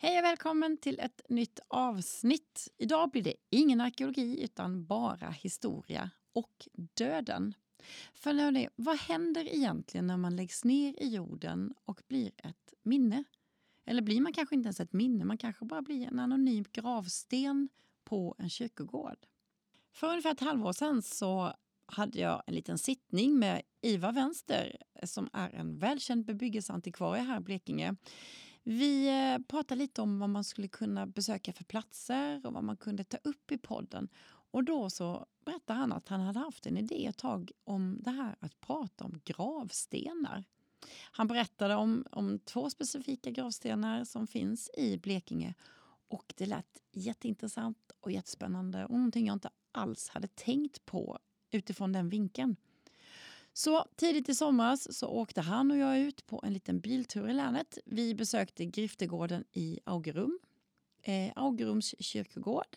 Hej och välkommen till ett nytt avsnitt. Idag blir det ingen arkeologi utan bara historia och döden. För hörni, vad händer egentligen när man läggs ner i jorden och blir ett minne? Eller blir man kanske inte ens ett minne, man kanske bara blir en anonym gravsten på en kyrkogård. För ungefär ett halvår sedan så hade jag en liten sittning med Ivar Vänster som är en välkänd bebyggelseantikvarie här i Blekinge. Vi eh, pratade lite om vad man skulle kunna besöka för platser och vad man kunde ta upp i podden. Och då så berättade han att han hade haft en idé ett tag om det här att prata om gravstenar. Han berättade om, om två specifika gravstenar som finns i Blekinge och det lät jätteintressant och jättespännande och någonting jag inte alls hade tänkt på utifrån den vinkeln. Så tidigt i somras så åkte han och jag ut på en liten biltur i länet. Vi besökte Griftegården i Augerum, eh, Augerums kyrkogård,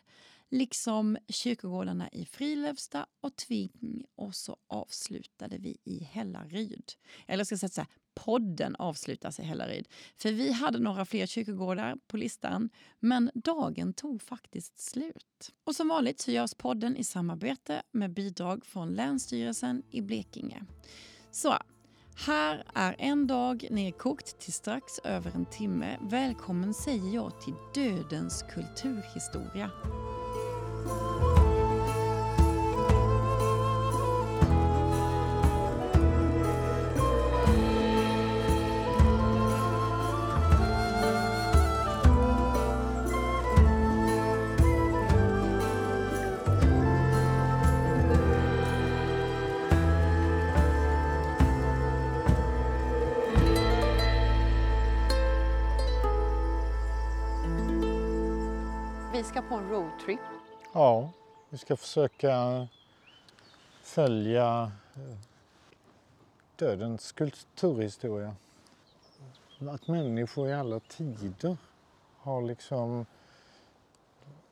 liksom kyrkogårdarna i Frilövsta och Tving och så avslutade vi i Hällaryd. Eller ska jag säga så här, podden avslutas i Hällaryd. För vi hade några fler kyrkogårdar på listan, men dagen tog faktiskt slut. Och som vanligt så görs podden i samarbete med bidrag från Länsstyrelsen i Blekinge. Så här är en dag nedkokt till strax över en timme. Välkommen säger jag till dödens kulturhistoria. Roadtrip. Ja, vi ska försöka följa eh, dödens kulturhistoria. Att människor i alla tider har liksom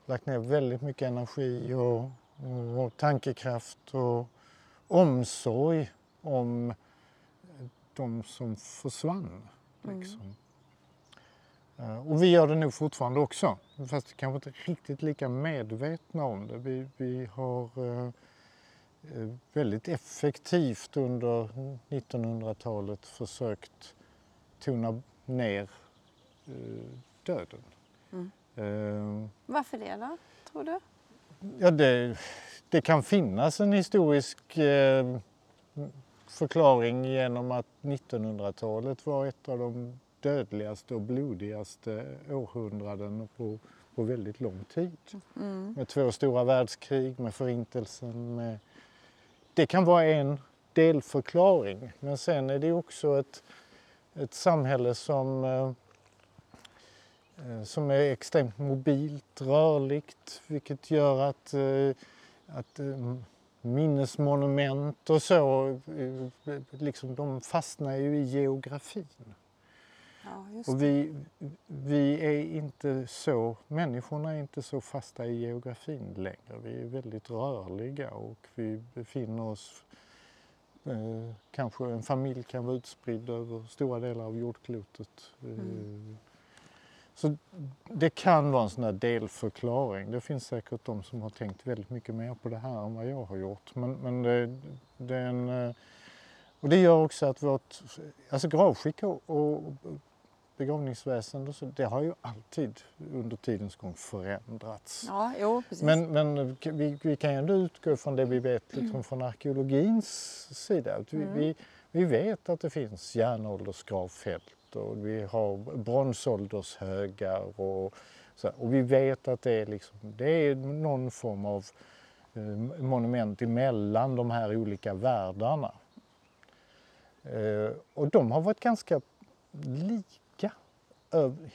lagt ner väldigt mycket energi och, och tankekraft och omsorg om de som försvann. Liksom. Eh, Och vi gör det nog fortfarande också, fast kanske inte riktigt lika medvetna om det. Vi, vi har eh, eh, väldigt effektivt under 1900-talet försökt tona ner eh, döden. Mm. Eh, Varför det då, tror du? Ja, det, det kan finnas en historisk eh, förklaring genom att 1900-talet var ett av de dödligaste och blodigaste århundraden på, på väldigt lång tid. Mm. Med två stora världskrig, med förintelsen. Med... Det kan vara en delförklaring, men sen är det också ett, ett samhälle som eh, eh, som är extremt mobilt, rörligt, vilket gör att, eh, att eh, minnesmonument och så, eh, liksom, de fastnar ju i geografin. Ja, Och vi, vi är inte så, människorna är inte så fasta i geografin längre. Vi är väldigt rörliga och vi befinner oss, eh, kanske en familj kan vara utspridd över stora delar av jordklotet. Eh, Så det kan vara en sån här delförklaring. Det finns säkert de som har tänkt väldigt mycket mer på det här än vad jag har gjort. Men, men det, det är en, eh, och det gör också att vårt alltså gravskick och, och begravningsväsende, och så, det har ju alltid under tidens gång förändrats. Ja, jo, precis. Men, men vi, vi kan ju ändå utgå från det vi vet liksom från arkeologins sida. Att vi, Mm. vi, vi vet att det finns järnåldersgravfält och vi har bronsåldershögar och, så, och vi vet att det är, liksom, det är någon form av eh, monument emellan de här olika världarna. Eh, och de har varit ganska lika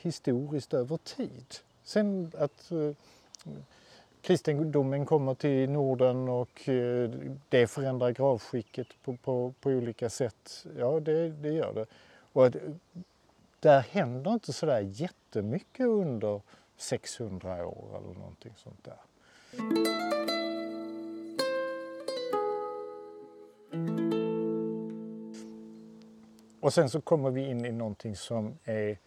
historiskt över tid. Sen att eh, kristendomen kommer till Norden och eh, det förändrar gravskicket på, på, på olika sätt. Ja, det, det gör det. Och att, eh, där händer inte sådär jättemycket under 600 år eller någonting sånt där. Och sen så kommer vi in i någonting som är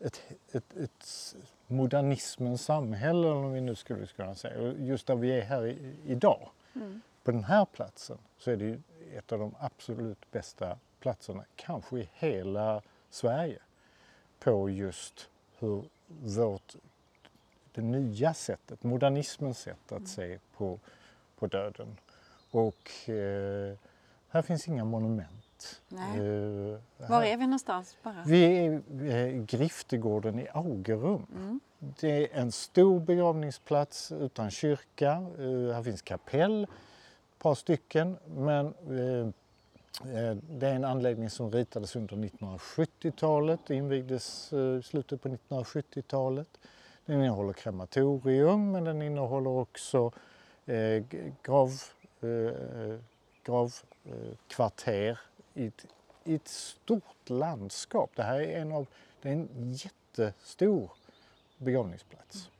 ett, ett, ett modernismens samhälle, om vi nu skulle kunna säga. Och just där vi är här i, idag, mm. på den här platsen, så är det ju ett av de absolut bästa platserna, kanske i hela Sverige, på just hur vårt, det nya sättet, modernismens sätt att mm. se på, på döden. Och eh, här finns inga monument. Nej. Uh, Var är vi någonstans? Bara? Vi är vid Griftegården i Augerum. Mm. Det är en stor begravningsplats utan kyrka. Uh, här finns kapell, ett par stycken. Men uh, det är en anläggning som ritades under 1970-talet och invigdes i slutet på 1970-talet. Den innehåller krematorium men den innehåller också grav, gravkvarter i ett, i ett stort landskap. Det här är en, av, det är en jättestor begravningsplats.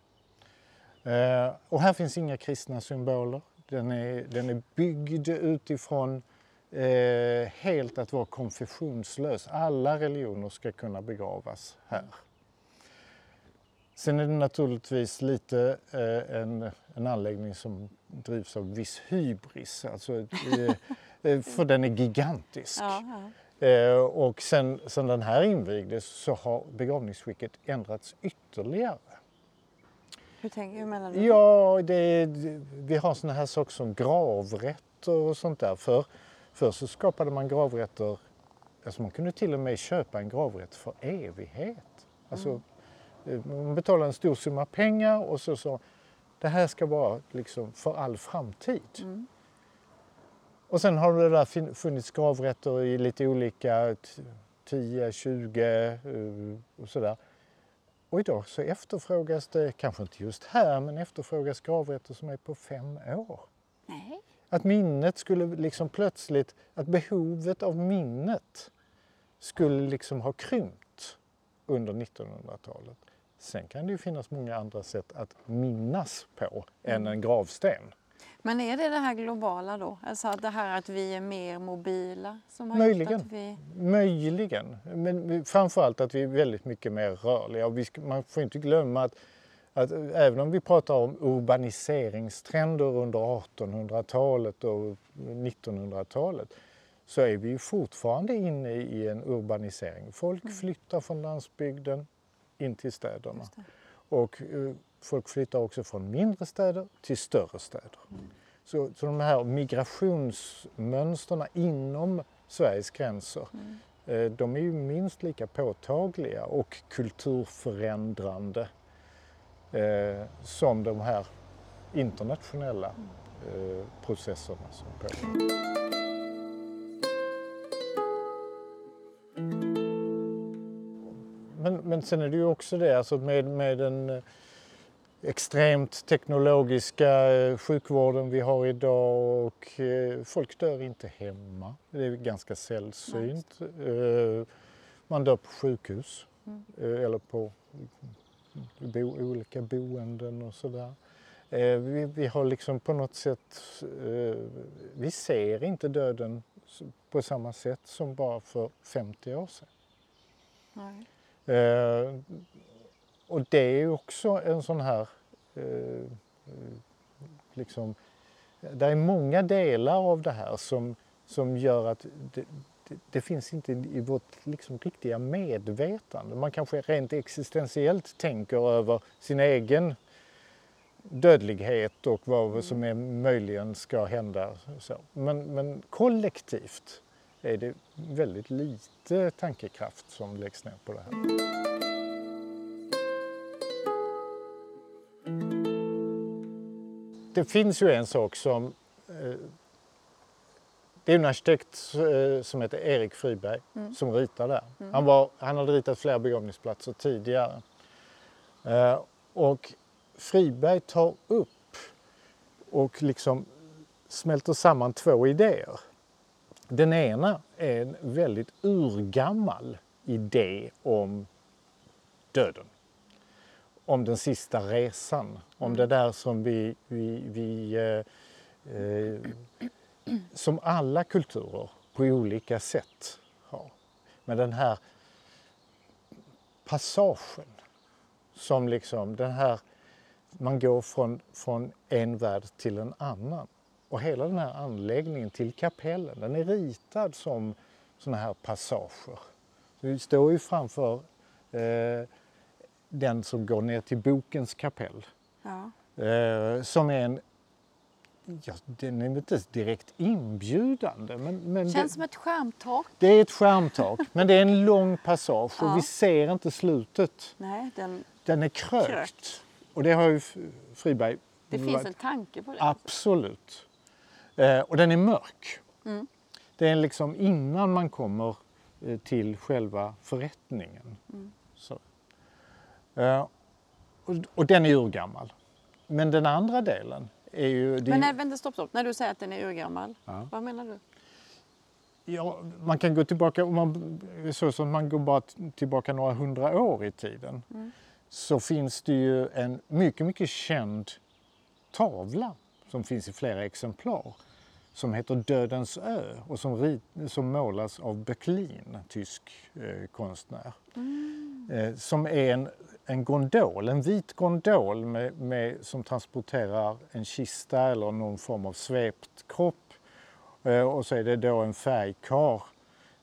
Mm. Eh, och här finns inga kristna symboler. Den är, den är byggd utifrån eh, helt att vara konfessionslös. Alla religioner ska kunna begravas här. Sen är det naturligtvis lite eh, en, en anläggning som drivs av viss hybris. Alltså, Eh, för den är gigantisk. Ja, ja. Eh, och sen, sen den här invigdes så har begravningsskicket ändrats ytterligare. Hur, tänker, hur menar du? Ja, det, vi har såna här saker som gravrätter och sånt där. För, förr så skapade man gravrätter, alltså man kunde till och med köpa en gravrätt för evighet. Alltså, mm. Eh, man betalade en stor summa pengar och så sa det här ska vara liksom för all framtid. Mm. Och sen har det där funnits gravrätter i lite olika 10, 20 eh, och sådär. Och idag så efterfrågas det, kanske inte just här, men efterfrågas gravrätter som är på fem år. Nej. Att minnet skulle liksom plötsligt, att behovet av minnet skulle liksom ha krympt under 1900-talet. Sen kan det ju finnas många andra sätt att minnas på än en gravsten. Men är det det här globala då? Alltså det här att vi är mer mobila? Som har Möjligen. Att vi... Möjligen. Men framförallt att vi är väldigt mycket mer rörliga. Och vi man får inte glömma att, att även om vi pratar om urbaniseringstrender under 1800-talet och 1900-talet så är vi fortfarande inne i en urbanisering. Folk mm. flyttar från landsbygden in till städerna. Och eh, folk flyttar också från mindre städer till större städer. Så, så de här migrationsmönstren inom Sveriges gränser mm. eh, de är ju minst lika påtagliga och kulturförändrande eh, som de här internationella mm. eh, processerna som pågår. Men, men sen är det ju också det, alltså med, med en extremt teknologiska eh, sjukvården vi har idag och eh, folk dör inte hemma. Det är ganska sällsynt. Eh, man dör på sjukhus mm. eller på bo, olika boenden och sådär. Vi, vi har liksom på något sätt, vi ser inte döden på samma sätt som bara för 50 år sedan. Nej. Och det är också en sån här eh, liksom, det är många delar av det här som, som gör att det, det, det finns inte i vårt liksom, riktiga medvetande. Man kanske rent existentiellt tänker över sin egen dödlighet och vad mm. som är, möjligen ska hända. Så. Men, men kollektivt är det väldigt lite tankekraft som läggs ner på det här. Det finns ju en sak som... Eh, det är en arkitekt eh, som heter Erik Friberg mm. som ritar där. Mm. Han, var, han hade ritat flera begravningsplatser tidigare. Eh, och Friberg tar upp och liksom smälter samman två idéer. Den ena är en väldigt urgammal idé om döden om den sista resan. Om mm. det där som vi, vi, vi eh, eh, som alla kulturer på olika sätt har. Men den här passagen som liksom den här, man går från, från en värld till en annan. Och hela den här anläggningen till kapellen, den är ritad som sådana här passager. Vi står ju framför eh, den som går ner till bokens kapell. Ja. Eh, som är en, ja, den är inte direkt inbjudande. Men, men Känns det, som ett skärmtak. det är ett skärmtak, men det är en lång passage Ja. och vi ser inte slutet. Nej, den, Den är krökt. Krökt. Och det har ju Friberg det varit- finns en tanke på det. Absolut. Eh, och den är mörk. Mm. Det är liksom innan man kommer eh, till själva förrättningen. Mm. Eh, och, den är urgammal. Men den andra delen är ju... Men nej, vänta, stopp, stopp. När du säger att den är urgammal, Ja. vad menar du? ja, man kan gå tillbaka, om man, så som man går bara tillbaka några hundra år i tiden, Mm. så finns det ju en mycket, mycket känd tavla som finns i flera exemplar som heter Dödens ö och som, rit, som målas av Böcklin, tysk eh, konstnär. Eh, som är en, en gondol, en vit gondol med, med, som transporterar en kista eller någon form av svept kropp. Eh, och så är det då en färgkar.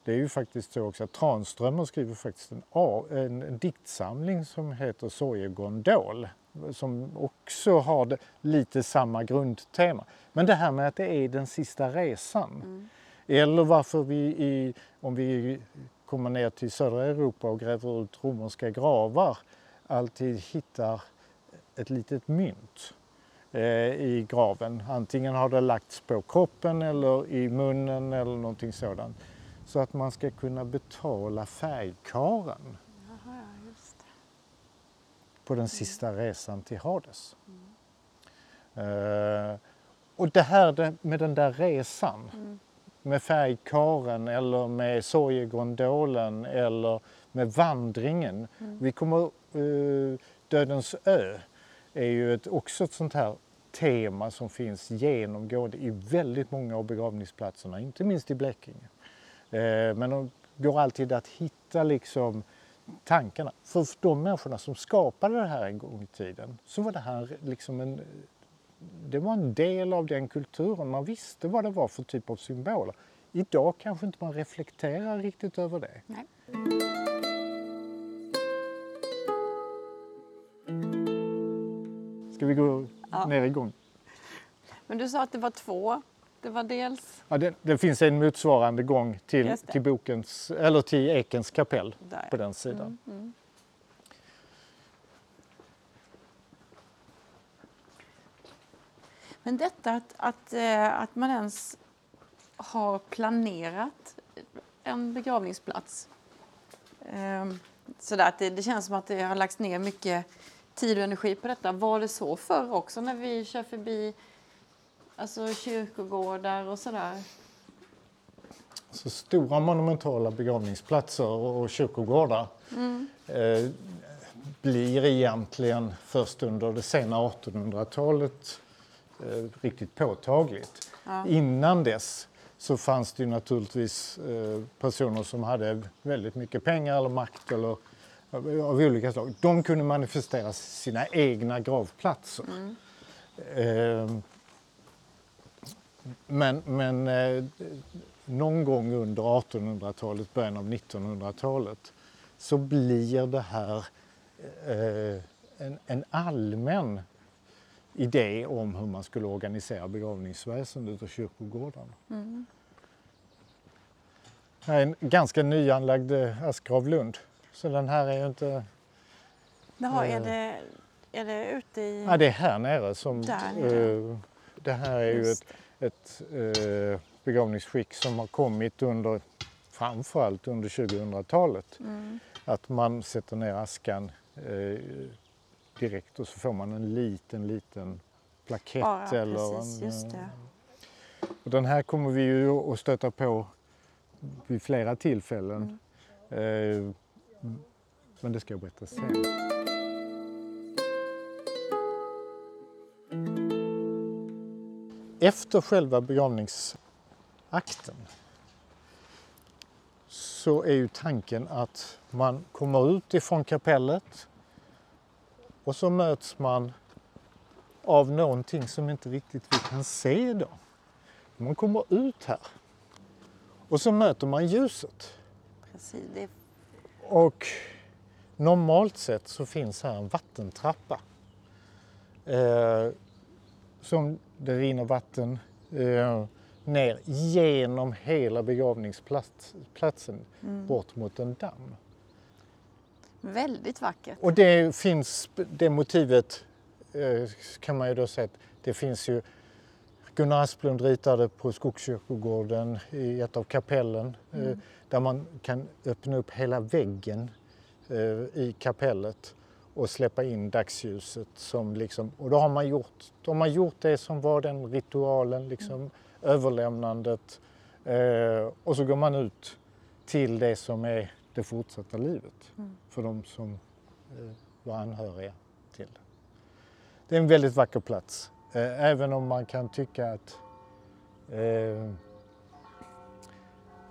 Det är ju faktiskt så också att Tranströmer skriver faktiskt en, en, en diktsamling som heter Sorgegondol som också har det, lite samma grundtema. Men det här med att det är den sista resan. Eller varför vi, i, om vi kommer ner till södra Europa och gräver ut romerska gravar, alltid hittar ett litet mynt eh, i graven. Antingen har det lagts på kroppen eller i munnen eller någonting sådant. Så att man ska kunna betala färgkaren Jaha, på den sista resan till Hades. Eh, och det här med den där resan, med färgkaren eller med sorgegondolen eller med vandringen. Vi kommer, Eh, Dödens ö är ju ett, också ett sånt här tema som finns genomgående i väldigt många av begravningsplatserna, inte minst i Blekinge. Eh, men det går alltid att hitta liksom tankarna. För de människorna som skapade det här en gång i tiden så var det här liksom en, det var en del av den kulturen. Man visste vad det var för typ av symboler. Idag kanske inte man reflekterar riktigt över det. Nej. Ska vi gå Ja. ner igång? Men du sa att det var två. Det var dels Ja, det, det finns en motsvarande gång till, till, bokens, eller till Ekens kapell där. på den sidan. Mm, mm. Men detta att, att, eh, att man ens har planerat en begravningsplats. Eh, sådär att det, det känns som att det har lagts ner mycket tid och energi på detta. Var det så förr också när vi kör förbi alltså, kyrkogårdar och sådär? Så stora monumentala begravningsplatser och, kyrkogårdar eh, blir egentligen först under det sena 1800-talet eh, riktigt påtagligt. Ja. Innan dess så fanns det naturligtvis eh, personer som hade väldigt mycket pengar eller makt eller av, olika slag. De kunde manifestera sina egna gravplatser. Eh, men men eh, någon gång under 1800-talet, början av 1900-talet så blir det här eh, en, en allmän idé om hur man skulle organisera begravningsväsendet och kyrkogårdarna. Här är en ganska nyanlagd eh, Askgravlund. Så den här är ju inte... Jaha, är Eh. det, är det ute i... Ja, det är här nere som... Där nere. eh, det här är ju ett, Just ett eh, begravningsskick som har kommit under framförallt under 2000-talet. Mm. Att man sätter ner askan eh, direkt och så får man en liten, liten plakett. Bara, eller precis, en, just eh, det. Och den här kommer vi ju att stöta på vid flera tillfällen. Mm. Eh, men det ska jag berätta sen. Efter själva begravningsakten så är ju tanken att man kommer ut ifrån kapellet och så möts man av någonting som inte riktigt vi kan se då. Man kommer ut här och så möter man ljuset. Precis. Det, och normalt sett så finns här en vattentrappa. Eh, som det rinner vatten eh, ner genom hela begravningsplatsen bort mot en damm. väldigt vackert. Och det finns, det motivet eh, kan man ju då säga att det finns ju Gunnar Asplund ritade på Skogskyrkogården i ett av kapellen eh, där man kan öppna upp hela väggen eh, i kapellet och släppa in dagsljuset som liksom, och då har man gjort, då har man gjort det som var den ritualen, liksom överlämnandet eh, och så går man ut till det som är det fortsatta livet för de som eh, var anhöriga till det. Det är en väldigt vacker plats, eh, även om man kan tycka att eh,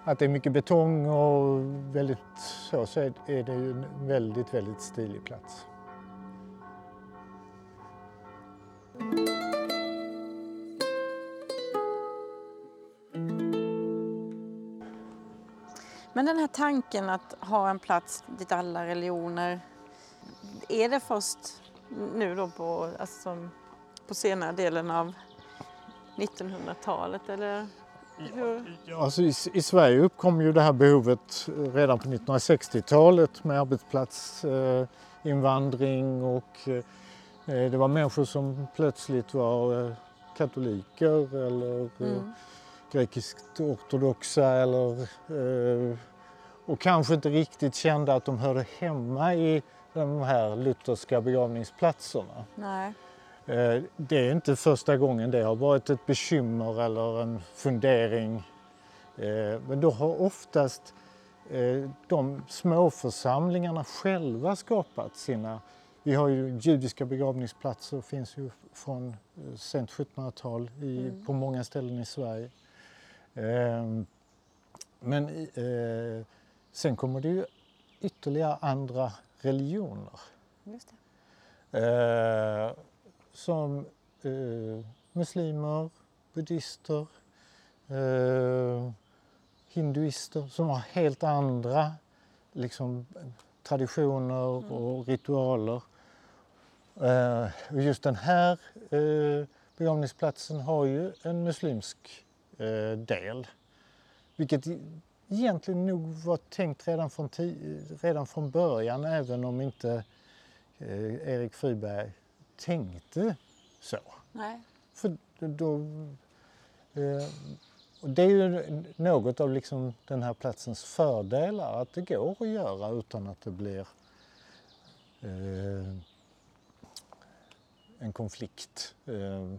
att det är mycket betong och väldigt så, så är det ju en väldigt, väldigt stilig plats. Men den här tanken att ha en plats dit alla religioner, är det först nu då på, alltså, på senare delen av 1900-talet eller? Ja, alltså i, I Sverige uppkom ju det här behovet redan på 1960-talet med arbetsplatsinvandring och eh, det var människor som plötsligt var eh, katoliker eller eh, Mm. grekiskt ortodoxa eller, eh, och kanske inte riktigt kände att de hörde hemma i de här lutherska begravningsplatserna. Nej. Eh, Det är inte första gången det har varit ett bekymmer eller en fundering. Eh, Men då har oftast eh, de små församlingarna själva skapat sina... Vi har ju judiska begravningsplatser, finns ju från sent 1700-tal i, på många ställen i Sverige. Eh, Men sen kommer det ju ytterligare andra religioner. Just det. Som eh, muslimer, buddhister, eh, hinduister som har helt andra liksom, traditioner och ritualer. Eh, och just den här eh, begravningsplatsen har ju en muslimsk eh, del. Vilket egentligen nog var tänkt redan från, redan från början även om inte eh, Erik Friberg tänkte så. Nej. För då, eh, det är ju något av liksom den här platsens fördelar, att det går att göra utan att det blir eh, en konflikt eh,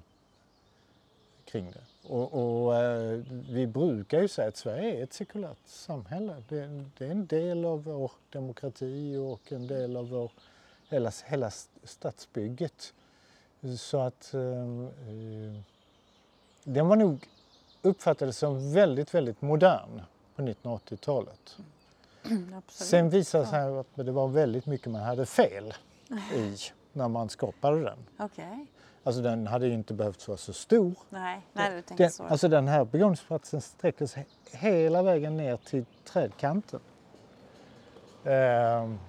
kring det. Och, och eh, vi brukar ju säga att Sverige är ett sekulärt samhälle. Det, det är en del av vår demokrati och en del av vår, hela, hela statsbygget. Så att eh, eh, den var nog uppfattades som väldigt, väldigt modern på 1980-talet. Absolut. Sen visade det sig att det var väldigt mycket man hade fel i när man skapade den. Okej. Alltså den hade ju inte behövt vara så stor. Nej, nej du Den, så. alltså den här begravningsplatsen sträcker sig hela vägen ner till trädkanten. Ehm.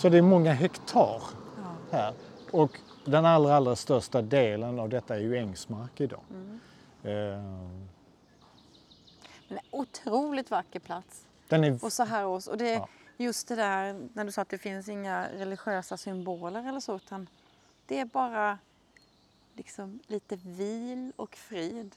Så det är många hektar ja. här. Och den allra, allra största delen av detta är ju ängsmark idag. Mm. Ehm. Men en otroligt vacker plats. Den är Och så här års. Och det, Ja. just det där när du sa att det finns inga religiösa symboler eller så utan det är bara liksom lite vil och frid.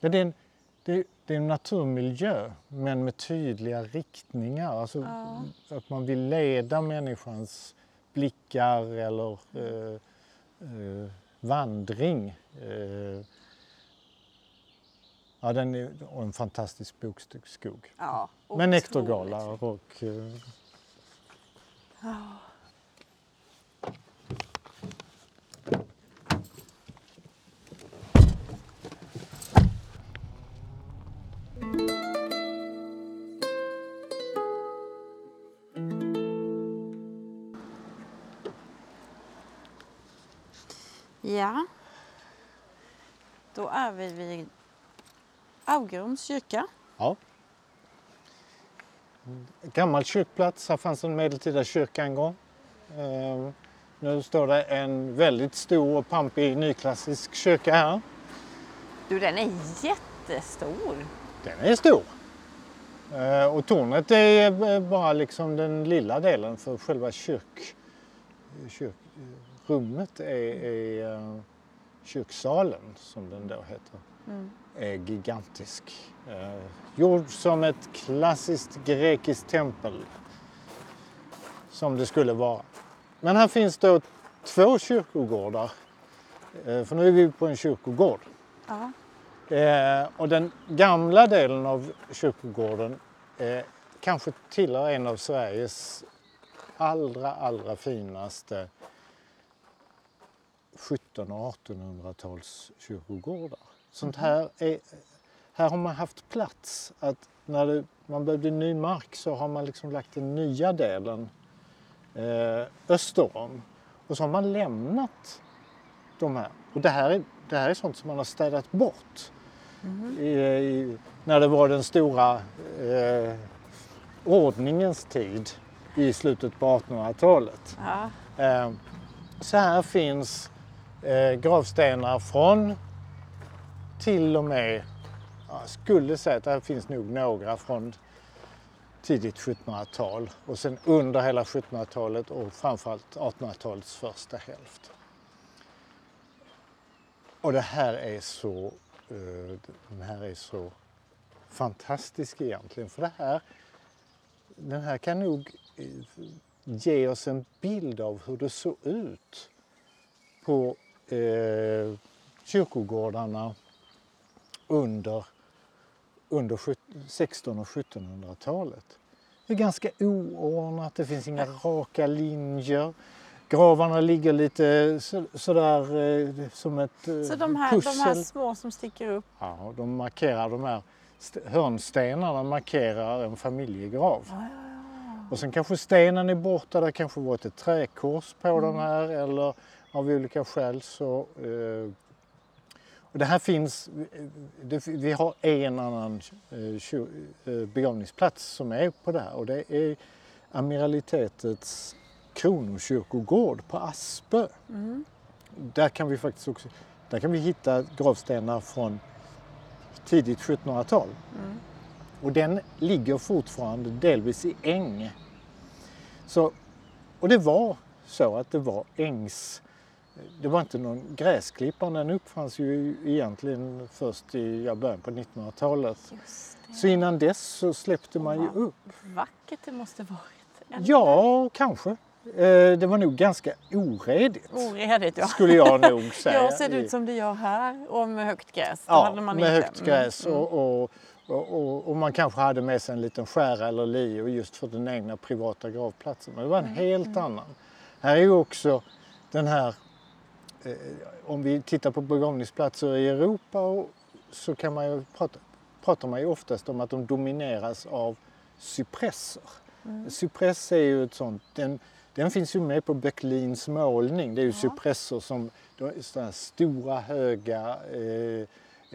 Ja, det, är en, det, det är en naturmiljö men med tydliga riktningar. Alltså Ja. att man vill leda människans blickar eller eh, eh, vandring. Eh, ja, den är en fantastisk bokskog. Ja, Med otroligt. nektargalar och eh, Ja. Då är vi vid Augrums kyrka. Ja. Gammal kyrkplats, här fanns en medeltida kyrka en gång. Eh, nu står det en väldigt stor och pampig nyklassisk kyrka här. Du, den är jättestor. Den är stor. Eh, och tornet är bara liksom den lilla delen för själva kyrk, kyrkrummet är, är uh, kyrksalen som den då heter. Mm. är gigantisk. Uh, gjord som ett klassiskt grekiskt tempel. Som det skulle vara. Men här finns då två kyrkogårdar. Uh, för nu är vi på en kyrkogård. Ja. Eh, och den gamla delen av kyrkogården eh, kanske tillhör en av Sveriges allra, allra finaste 1700 och 1800-tals kyrkogårdar. Sånt mhm. här, är, här har man haft plats. Att när det, man behövde ny mark så har man liksom lagt den nya delen eh, öster om. Och så har man lämnat de här. Och det här, är, det här är sånt som man har städat bort. Mm. I, i, när det var den stora eh, ordningens tid i slutet på 1800-talet. Ja. Eh, så här finns eh, gravstenar från till och med, jag skulle säga att det finns nog några från tidigt 1700-tal och sen under hela 1700-talet och framförallt 1800-talets första hälft. Och det här är så Eh, den här är så fantastisk egentligen. För det här, den här kan nog eh, ge oss en bild av hur det såg ut på eh, kyrkogårdarna under, under 1600 och 1700-talet. Det är ganska oordnat, det finns inga raka linjer. Gravarna ligger lite så, sådär eh, som ett eh, Så de här, pussel. de här små som sticker upp? Ja, de markerar de här hörnstenarna markerar en familjegrav. Ja, ja, ja. Och sen kanske stenen är borta, det kanske varit ett träkors på mm. den här eller av olika skäl så eh, och det här finns, det, vi har en annan eh, eh, begravningsplats som är på det här och det är Amiralitetets kronokyrkogård på Aspö. Mm. Där kan vi faktiskt också där kan vi hitta gravstenar från tidigt 1700-tal. Mm. Och den ligger fortfarande delvis i äng. Så, och det var så att det var ängs... Det var inte någon gräsklippa, den uppfanns ju egentligen först i ja, början på 1900-talet. Så innan dess så släppte man ju upp. Vackert det måste varit. Ja, kanske. Eh, det var nog ganska oredigt. Oredigt ja. Skulle jag nog säga. ja, ser det ut som det gör här och med högt gräs. Ja, med inte. högt gräs mm. och, och, och, och, man kanske hade med sig en liten skära eller li just för den egna privata gravplatsen. Men det var en mm. helt mm. annan. Här är ju också den här, om vi tittar på begravningsplatser i Europa så kan man ju prata, pratar man ju oftast om att de domineras av cypresser. Mm. Cypress är ju ett sånt, den, den finns ju med på Böcklins målning. Det är ju ja. cypresser som sådana stora höga eh,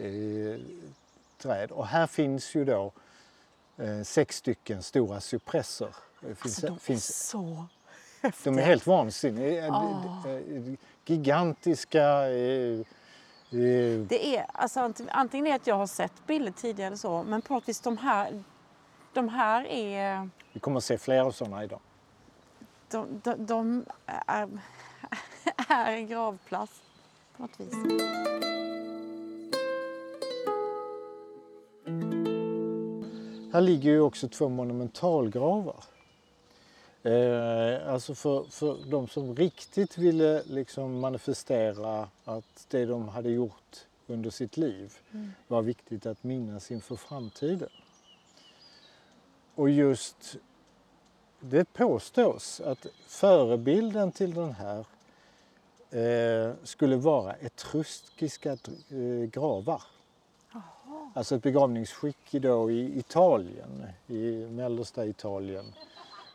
eh, träd. Och här finns ju då eh, sex stycken stora cypresser. Alltså, de finns, är så häftiga. De är helt vansinniga. Oh. Gigantiska. Eh, eh, det är, alltså, antingen är det att jag har sett bilder tidigare så, men på något vis de här, de här är... Vi kommer att se fler sådana idag de, de, de är, är en gravplats på något vis. Här ligger ju också två monumentalgravar. Eh, alltså för, för de som riktigt ville liksom manifestera att det de hade gjort under sitt liv mm. var viktigt att minnas inför framtiden. Och just det påstås att förebilden till den här eh, skulle vara etruskiska eh, gravar. Aha. Alltså ett begravningsskick då i Italien, i mellersta Italien.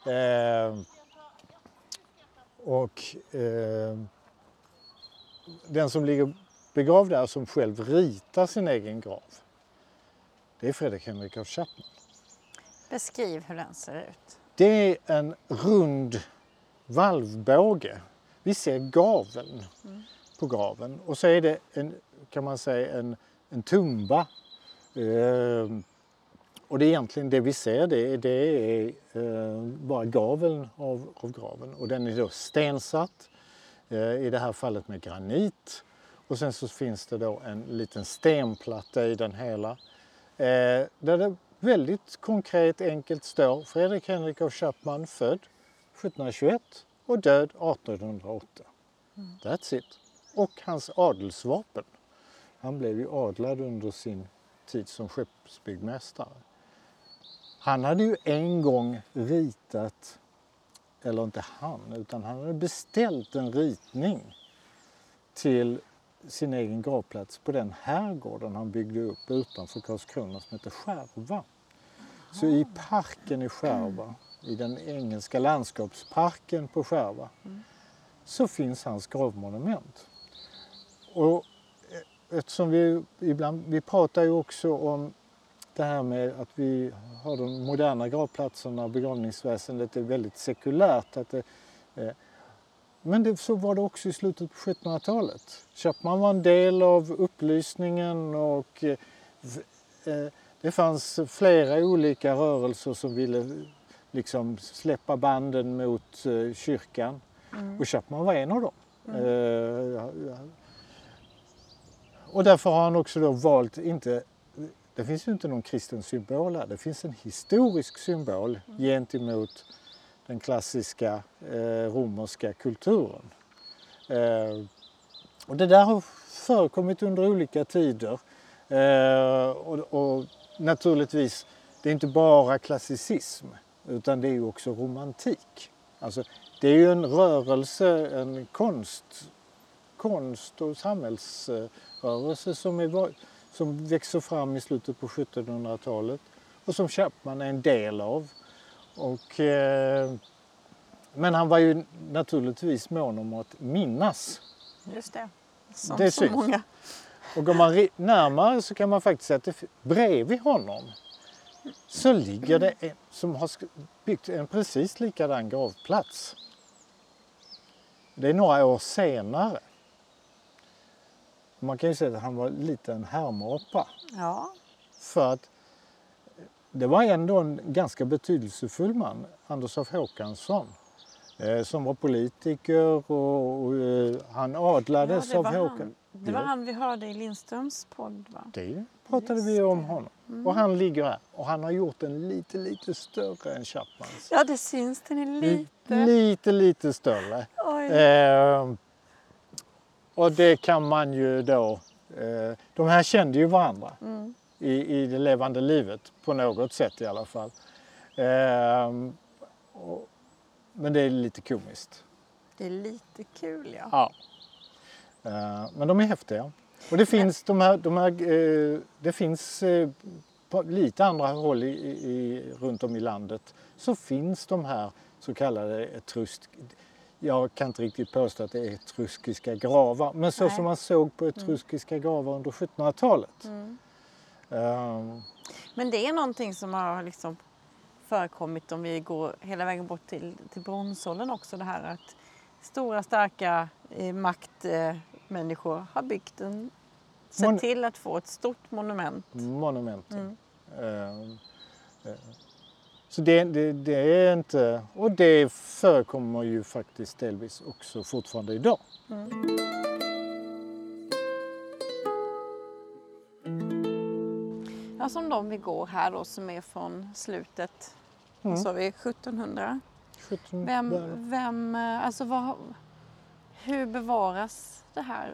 Eh, och eh, den som ligger begravd där som själv ritar sin egen grav, det är Fredrik Henrik af Chapman. Beskriv hur den ser ut. Det är en rund valvbåge. Vi ser gaveln mm. på graven och så är det en, kan man säga en, en tumba. Eh, och det är egentligen det vi ser det, det är eh, bara gaveln av, av graven och den är då stensatt eh, i det här fallet med granit och sen så finns det då en liten stenplatta i den hela eh, där det väldigt konkret enkelt står Fredrik Henrik av Chapman född 1721 och död 1808. Mm. That's it. Och hans adelsvapen. Han blev ju adlad under sin tid som skeppsbyggmästare. Han hade ju en gång ritat, eller inte han, utan han hade beställt en ritning till sin egen gravplats på den herrgården han byggde upp utanför Karlskrona som heter Skärva. Så i parken i Skärva, i den engelska landskapsparken på Skärva, så finns hans gravmonument. Och eh, eftersom vi ibland, vi pratar ju också om det här med att vi har de moderna gravplatserna och begravningsväsendet är väldigt sekulärt. Att det, eh, men det, så var det också i slutet på 1700-talet. Chapman var en del av upplysningen och eh, eh, det fanns flera olika rörelser som ville liksom släppa banden mot eh, kyrkan. Mm. Och Chapman var en av dem. Mm. Eh, och därför har han också då valt inte det finns ju inte någon kristen symbol här. Det finns en historisk symbol gentemot den klassiska eh, romerska kulturen. Eh, och det där har förekommit under olika tider. Eh, och, och, naturligtvis, det är inte bara klassicism utan det är ju också romantik. Alltså, det är ju en rörelse, en konst, konst och samhällsrörelse som, är, som växer fram i slutet på 1700-talet och som Chapman är en del av. Och, eh, men han var ju naturligtvis mån om att minnas. Just det, som det så många. Och går man närmare så kan man faktiskt säga att det, bredvid honom så ligger det en som har byggt en precis likadan gravplats. Det är några år senare. Man kan ju säga att han var lite en härmapa. Ja. För att det var ändå en ganska betydelsefull man, Anders af Håkansson, eh, som var politiker och, och eh, han adlades ja, av Håkan. Det var han vi hörde i Lindströms podd va? Det pratade Just vi om honom. Mm. Och han ligger här och han har gjort den lite, lite större än Chapmans. Ja, det syns. Den är lite... Lite, lite större. Eh, och det kan man ju då... Eh, de här kände ju varandra. Mm i, i det levande livet på något sätt i alla fall. Eh, och, men det är lite komiskt. Det är lite kul ja. ja. Eh, men de är häftiga. Och det finns, de här, de här, eh, det finns eh, på lite andra håll i, i, runt om i landet så finns de här så kallade etrusk... Jag kan inte riktigt påstå att det är etruskiska gravar men så Nej. som man såg på etruskiska gravar under 1700-talet. Mm. Um, Men det är någonting som har liksom förekommit om vi går hela vägen bort till, till bronsåldern också. Det här att stora starka eh, maktmänniskor eh, har byggt en, sett Mon till att få ett stort monument. Monument. Mm. Uh, uh. Så det, det, det, är inte, och det förekommer ju faktiskt delvis också fortfarande idag. Mm. Ja, som de vi går här då som är från slutet, mm. så vi 1700. 1700. Vem, vem, alltså vad, hur bevaras det här?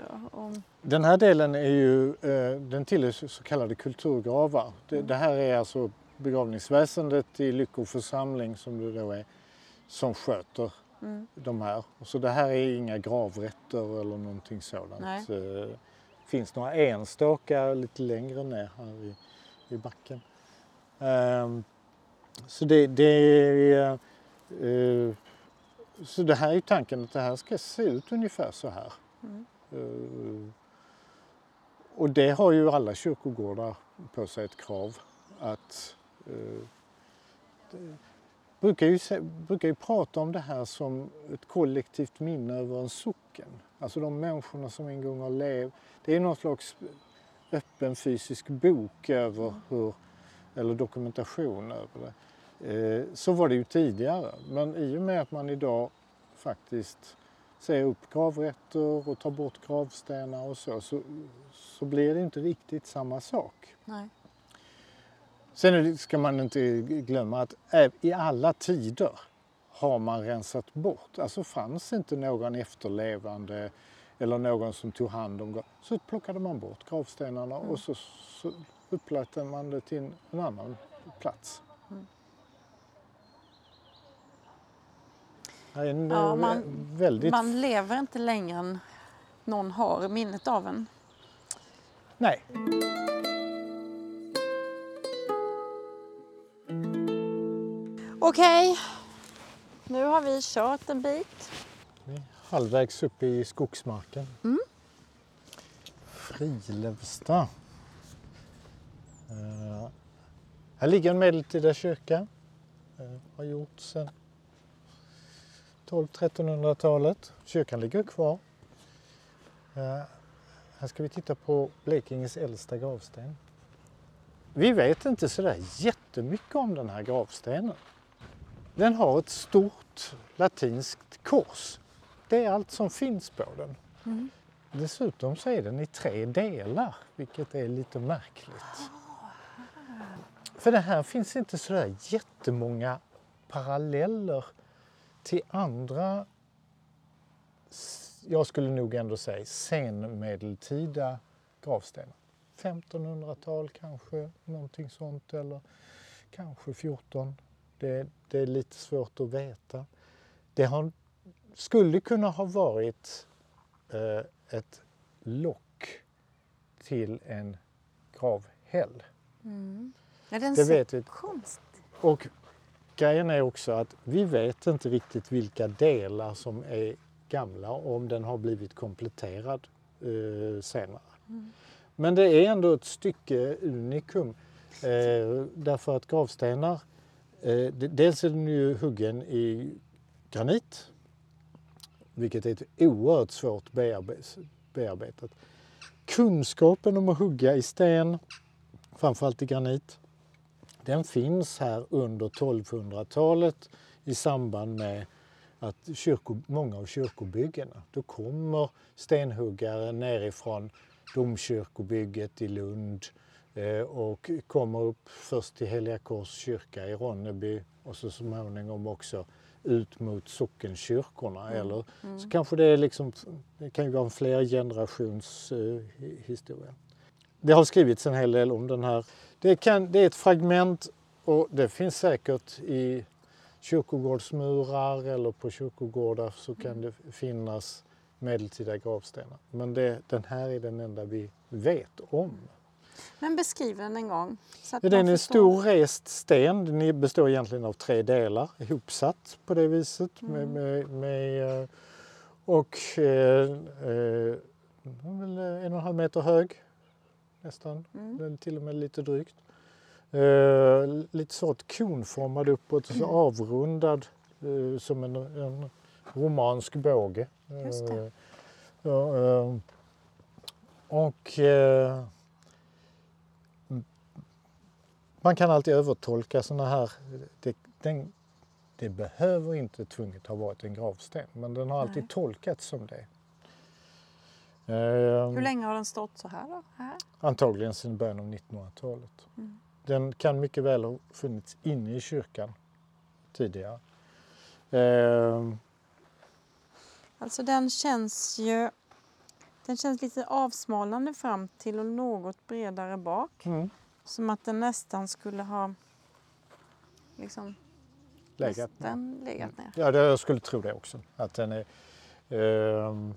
Den här delen är ju, eh, den tillhör så kallade kulturgravar. Det, det, här är alltså begravningsväsendet i Lyckå församling som det då är, som sköter mm. de här. Så det här är inga gravrätter eller någonting sådant. Det eh, finns några enstaka lite längre ner här i i backen. Um, så det, det uh, så det här är tanken att det här ska se ut ungefär så här. Mm. Eh, och det har ju alla kyrkogårdar på sig ett krav att Eh, brukar ju, brukar ju prata om det här som ett kollektivt minne över en socken. Alltså de människorna som en gång har levt. Det är någon slags öppen fysisk bok över hur, eller dokumentation över det. Eh, så var det ju tidigare, men i och med att man idag faktiskt säger upp gravrätter och tar bort gravstenar och så, så, så blir det inte riktigt samma sak. Nej. Sen ska man inte glömma att i alla tider har man rensat bort. Alltså fanns inte någon efterlevande eller någon som tog hand om så plockade man bort gravstenarna mm. och så, så upplät man det till en annan plats. Mm. En ja, man, väldigt... man lever inte längre än någon har minnet av en. Nej. Okej, nu har vi kört en bit. Vi är halvvägs upp i skogsmarken. Mm. Frilevsta. Uh, här ligger en medeltida kyrka. Uh, har gjorts sedan 1200-1300-talet. Kyrkan ligger kvar. Uh, här ska vi titta på Blekinges äldsta gravsten. Vi vet inte sådär jättemycket om den här gravstenen. Den har ett stort latinskt kors. Det är allt som finns på den. Mm. Dessutom så är den i tre delar, vilket är lite märkligt. För det här finns inte sådär jättemånga paralleller till andra, jag skulle nog ändå säga senmedeltida gravstenar. 1500-tal kanske, någonting sånt eller kanske 14. Det, det, är lite svårt att veta. Det har, skulle kunna ha varit eh, ett lock till en gravhäll. Mm. Ja, den det vet vi. Konstigt. Och grejen är också att vi vet inte riktigt vilka delar som är gamla och om den har blivit kompletterad eh, senare. Mm. Men det är ändå ett stycke unikum eh, därför att gravstenar Eh, dels är den ju huggen i granit, vilket är ett oerhört svårt bearbetat. Kunskapen om att hugga i sten, framförallt i granit, den finns här under 1200-talet i samband med att kyrko, många av kyrkobyggena, då kommer stenhuggare nerifrån domkyrkobygget i Lund Eh, och kommer upp först till Heliga Kors kyrka i Ronneby och så småningom också ut mot sockenkyrkorna. Mm. Eller mm. så kanske det är liksom, det kan ju vara en flera generations eh. Det har skrivits en hel del om den här. Det, kan, det är ett fragment och det finns säkert i kyrkogårdsmurar eller på kyrkogårdar så kan mm. det finnas medeltida gravstenar. Men det, den här är den enda vi vet om. Men beskriv den en gång. Så att den är en stor rest sten. Den består egentligen av tre delar ihopsatt på det viset. Mm. Med, med, med, eh, och eh, eh, en och en halv meter hög nästan, mm. till och med lite drygt. Eh, lite så konformad uppåt och så mm. avrundad eh, som en, en romansk båge. Just det. Eh, och Man kan alltid övertolka sådana här. Det, den, det behöver inte tvunget ha varit en gravsten men den har alltid Nej. tolkats som det. Hur ehm, länge har den stått så här? Då? här? Antagligen sedan början av 1900-talet. Mm. Den kan mycket väl ha funnits inne i kyrkan tidigare. Ehm. Alltså den känns ju den känns lite avsmalnande fram till och något bredare bak. Mm. Som att den nästan skulle ha liksom legat, nästan legat ner. Ja, det, jag skulle tro det också. Att den är, um...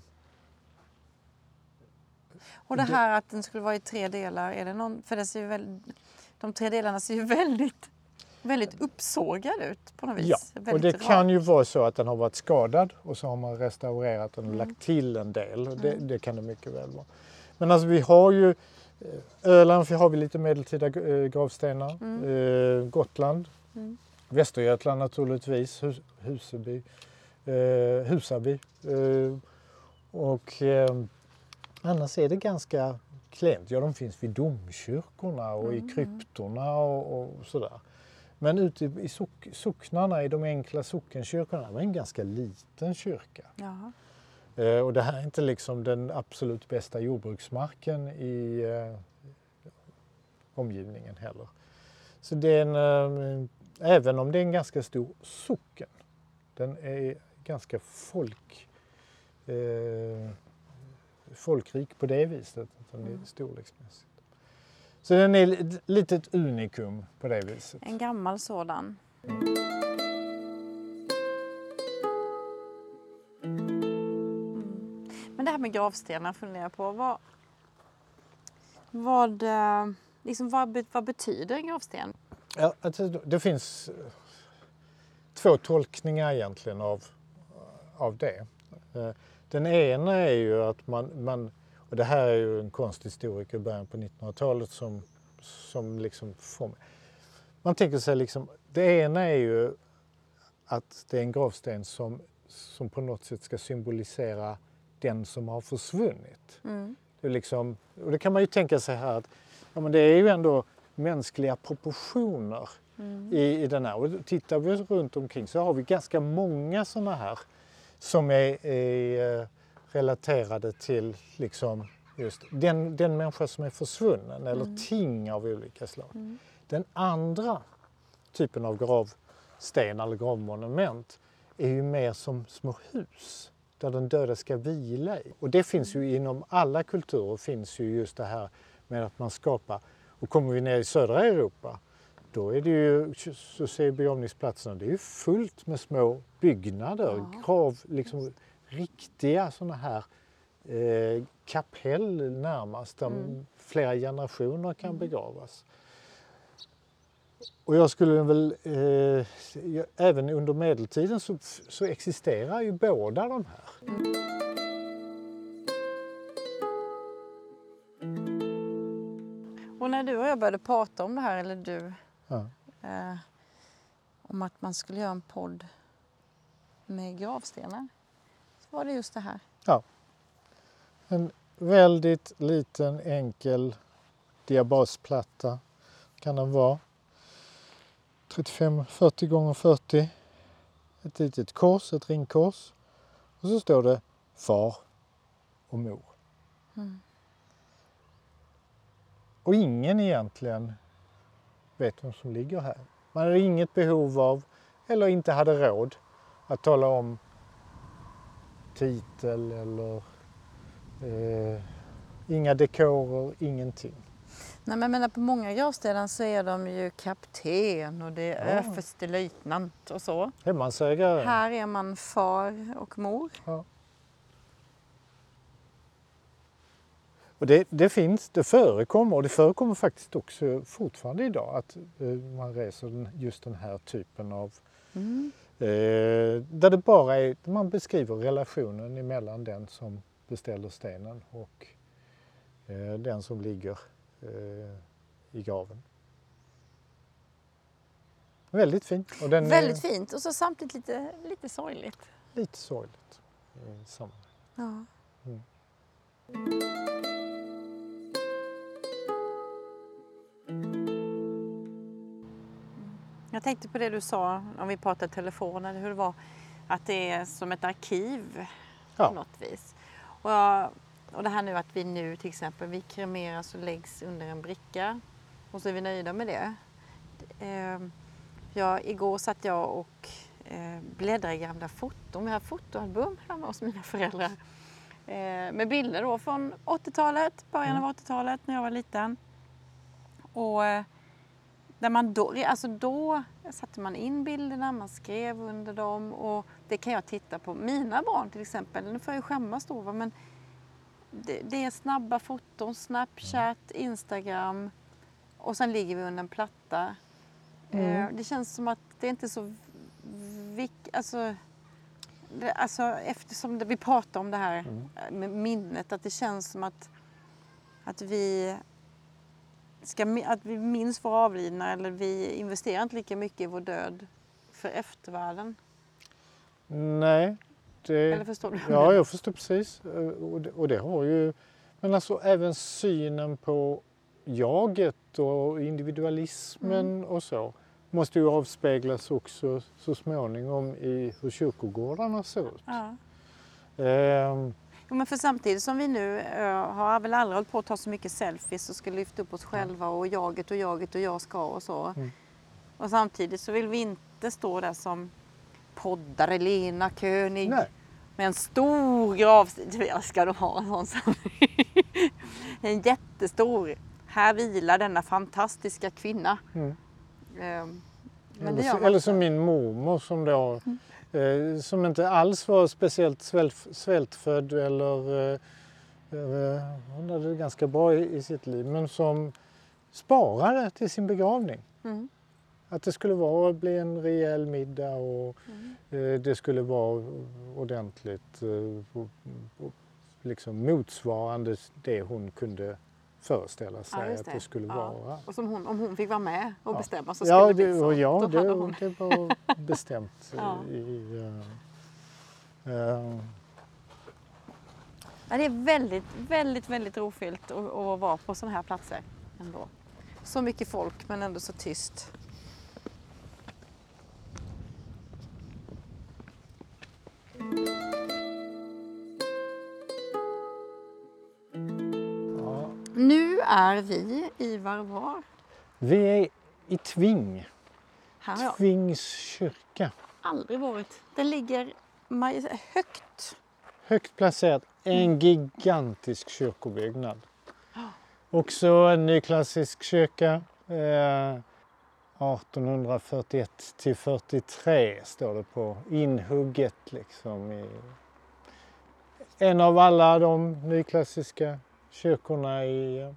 Och det här att den skulle vara i tre delar, är det någon, för det ser ju väldigt, de tre delarna ser ju väldigt Väldigt uppsågad ut på något vis. Ja, Väldigt och det rak. kan ju vara så att den har varit skadad och så har man restaurerat den och Mm. lagt till en del. Och Det, det kan det mycket väl vara. Men alltså vi har ju eh, Öland har vi lite medeltida eh, gravstenar. Eh, Gotland. Mm. Västergötland naturligtvis. Hus, Huseby. Eh, Husaby. Och annars är det ganska klent. Ja, de finns vid domkyrkorna och Mm. i kryptorna och, och sådär. Men ute i sock, socknarna, i de enkla sockenkyrkorna, det var en ganska liten kyrka. Jaha. Eh, och det här är inte liksom den absolut bästa jordbruksmarken i eh, omgivningen heller. Så det är en, eh, även om det är en ganska stor socken, den är ganska folk, eh, folkrik på det viset, att den är storleksmässigt. Så den är ett litet unikum på det viset. En gammal sådan. Mm. Men det här med gravstenar funderar jag på. Vad, vad, eh, liksom, vad, vad betyder en gravsten? Ja, det finns eh, två tolkningar egentligen av, eh, av det. Den ena är ju att man, man och det här är ju en konsthistoriker i början på 1900-talet som, som liksom får, man tänker sig liksom, det ena är ju att det är en gravsten som, som på något sätt ska symbolisera den som har försvunnit. Mm. Det, liksom, och det kan man ju tänka sig här att ja, men det är ju ändå mänskliga proportioner Mm. i, i den här. Och tittar vi runt omkring så har vi ganska många sådana här som är, är eh, relaterade till liksom just den, den människa som är försvunnen eller ting av olika slag. Mm. Den andra typen av gravsten eller gravmonument är ju mer som små hus där den döda ska vila i. Och det finns ju inom alla kulturer finns ju just det här med att man skapar, och kommer vi ner i södra Europa då är det ju, så ser begravningsplatserna, det är ju fullt med små byggnader, Ja. grav, liksom riktiga sådana här eh, kapell närmast där Mm. flera generationer kan begravas. Och jag skulle väl, eh, även under medeltiden så, så existerar ju båda de här. Och när du och jag började prata om det här, eller du, Ja. eh, om att man skulle göra en podd med gravstenar, så var det just det här. En väldigt liten enkel diabasplatta kan den vara. 35-40 gånger 40. Ett litet kors, ett ringkors. Och så står det far och mor. Mm. Och ingen egentligen vet vem som ligger här. Man hade inget behov av, eller inte hade råd, att tala om titel eller eh, inga dekorer, ingenting. Nej, men menar, på många gravställen så är de ju kapten och det är Ja. överstelöjtnant och så. Hemmansägare. Här är man far och mor. Och det, det finns, det förekommer och det förekommer faktiskt också fortfarande idag att eh, man reser just den här typen av Mm. eh, där det bara är, man beskriver relationen emellan den som beställer stenen och eh, den som ligger eh, i graven. Väldigt fint. Och den Väldigt är fint och så samtidigt lite, lite sorgligt. lite sorgligt. i sammanhanget. Ja. Mm. Jag tänkte på det du sa om vi pratade telefon, eller hur det var, att det är som ett arkiv Ja. på något vis. Och, jag, och det här nu att vi nu till exempel, vi kremeras och läggs under en bricka och så är vi nöjda med det. Eh, jag, igår satt jag och eh, bläddrade i gamla foton. Vi har fotoalbum hemma hos mina föräldrar. Eh, med bilder då från 80-talet, början av 80-talet när jag var liten. Och eh, där man då, alltså då satte man in bilderna, man skrev under dem och det kan jag titta på. Mina barn till exempel, nu får jag ju skämmas då, men det, det är snabba foton, Snapchat, Instagram och sen ligger vi under en platta Eh, Det känns som att det inte är så vik- alltså, det, alltså eftersom det, vi pratar om det här Mm. med minnet, att det känns som att, att vi ska, att vi minns våra avlidna eller vi investerar inte lika mycket i vår död för eftervärlden. Nej, det... Eller förstår du? Ja, jag förstår precis. Eh, Och det, och det har ju... Men alltså även synen på jaget och individualismen och så måste ju avspeglas också så småningom i hur kyrkogårdarna ser ut. Ja. Ehm, Jo, men för samtidigt som vi nu eh, har väl aldrig hållit på att ta så mycket selfies och ska lyfta upp oss själva och jaget och jaget och jag ska och så. Mm. Och samtidigt så vill vi inte stå där som poddare Lena König nej, med en stor gravsten. Jag ska de ha en sån som En jättestor. Här vilar denna fantastiska kvinna. Mm. Ehm, eller, så, eller som min mormor som då eh, som inte alls var speciellt svält, svältfödd eller eh, eh, hon hade det ganska bra i, i sitt liv men som sparade till sin begravning. Mm. Att det skulle vara, bli en rejäl middag och Mm. eh, det skulle vara ordentligt eh, och, och, liksom motsvarande det hon kunde föreställa sig just att det. det skulle Ja. vara. Och som hon, om hon fick vara med och Ja. bestämma så skulle Ja, det bli det, så. och ja det, hon. det var bestämt. Ja. i, eh, eh, Ja, det är väldigt, väldigt, väldigt rofyllt att, att vara på sådana här platser ändå. Så mycket folk men ändå så tyst. Är vi, Ivar, var? Vi är i Tving, Här Tvings kyrka. aldrig varit. Den ligger högt. Högt placerat, en gigantisk kyrkobyggnad. Också en nyklassisk kyrka. Eh, 1841 till 43 står det på inhugget liksom. I en av alla de nyklassiska kyrkorna i...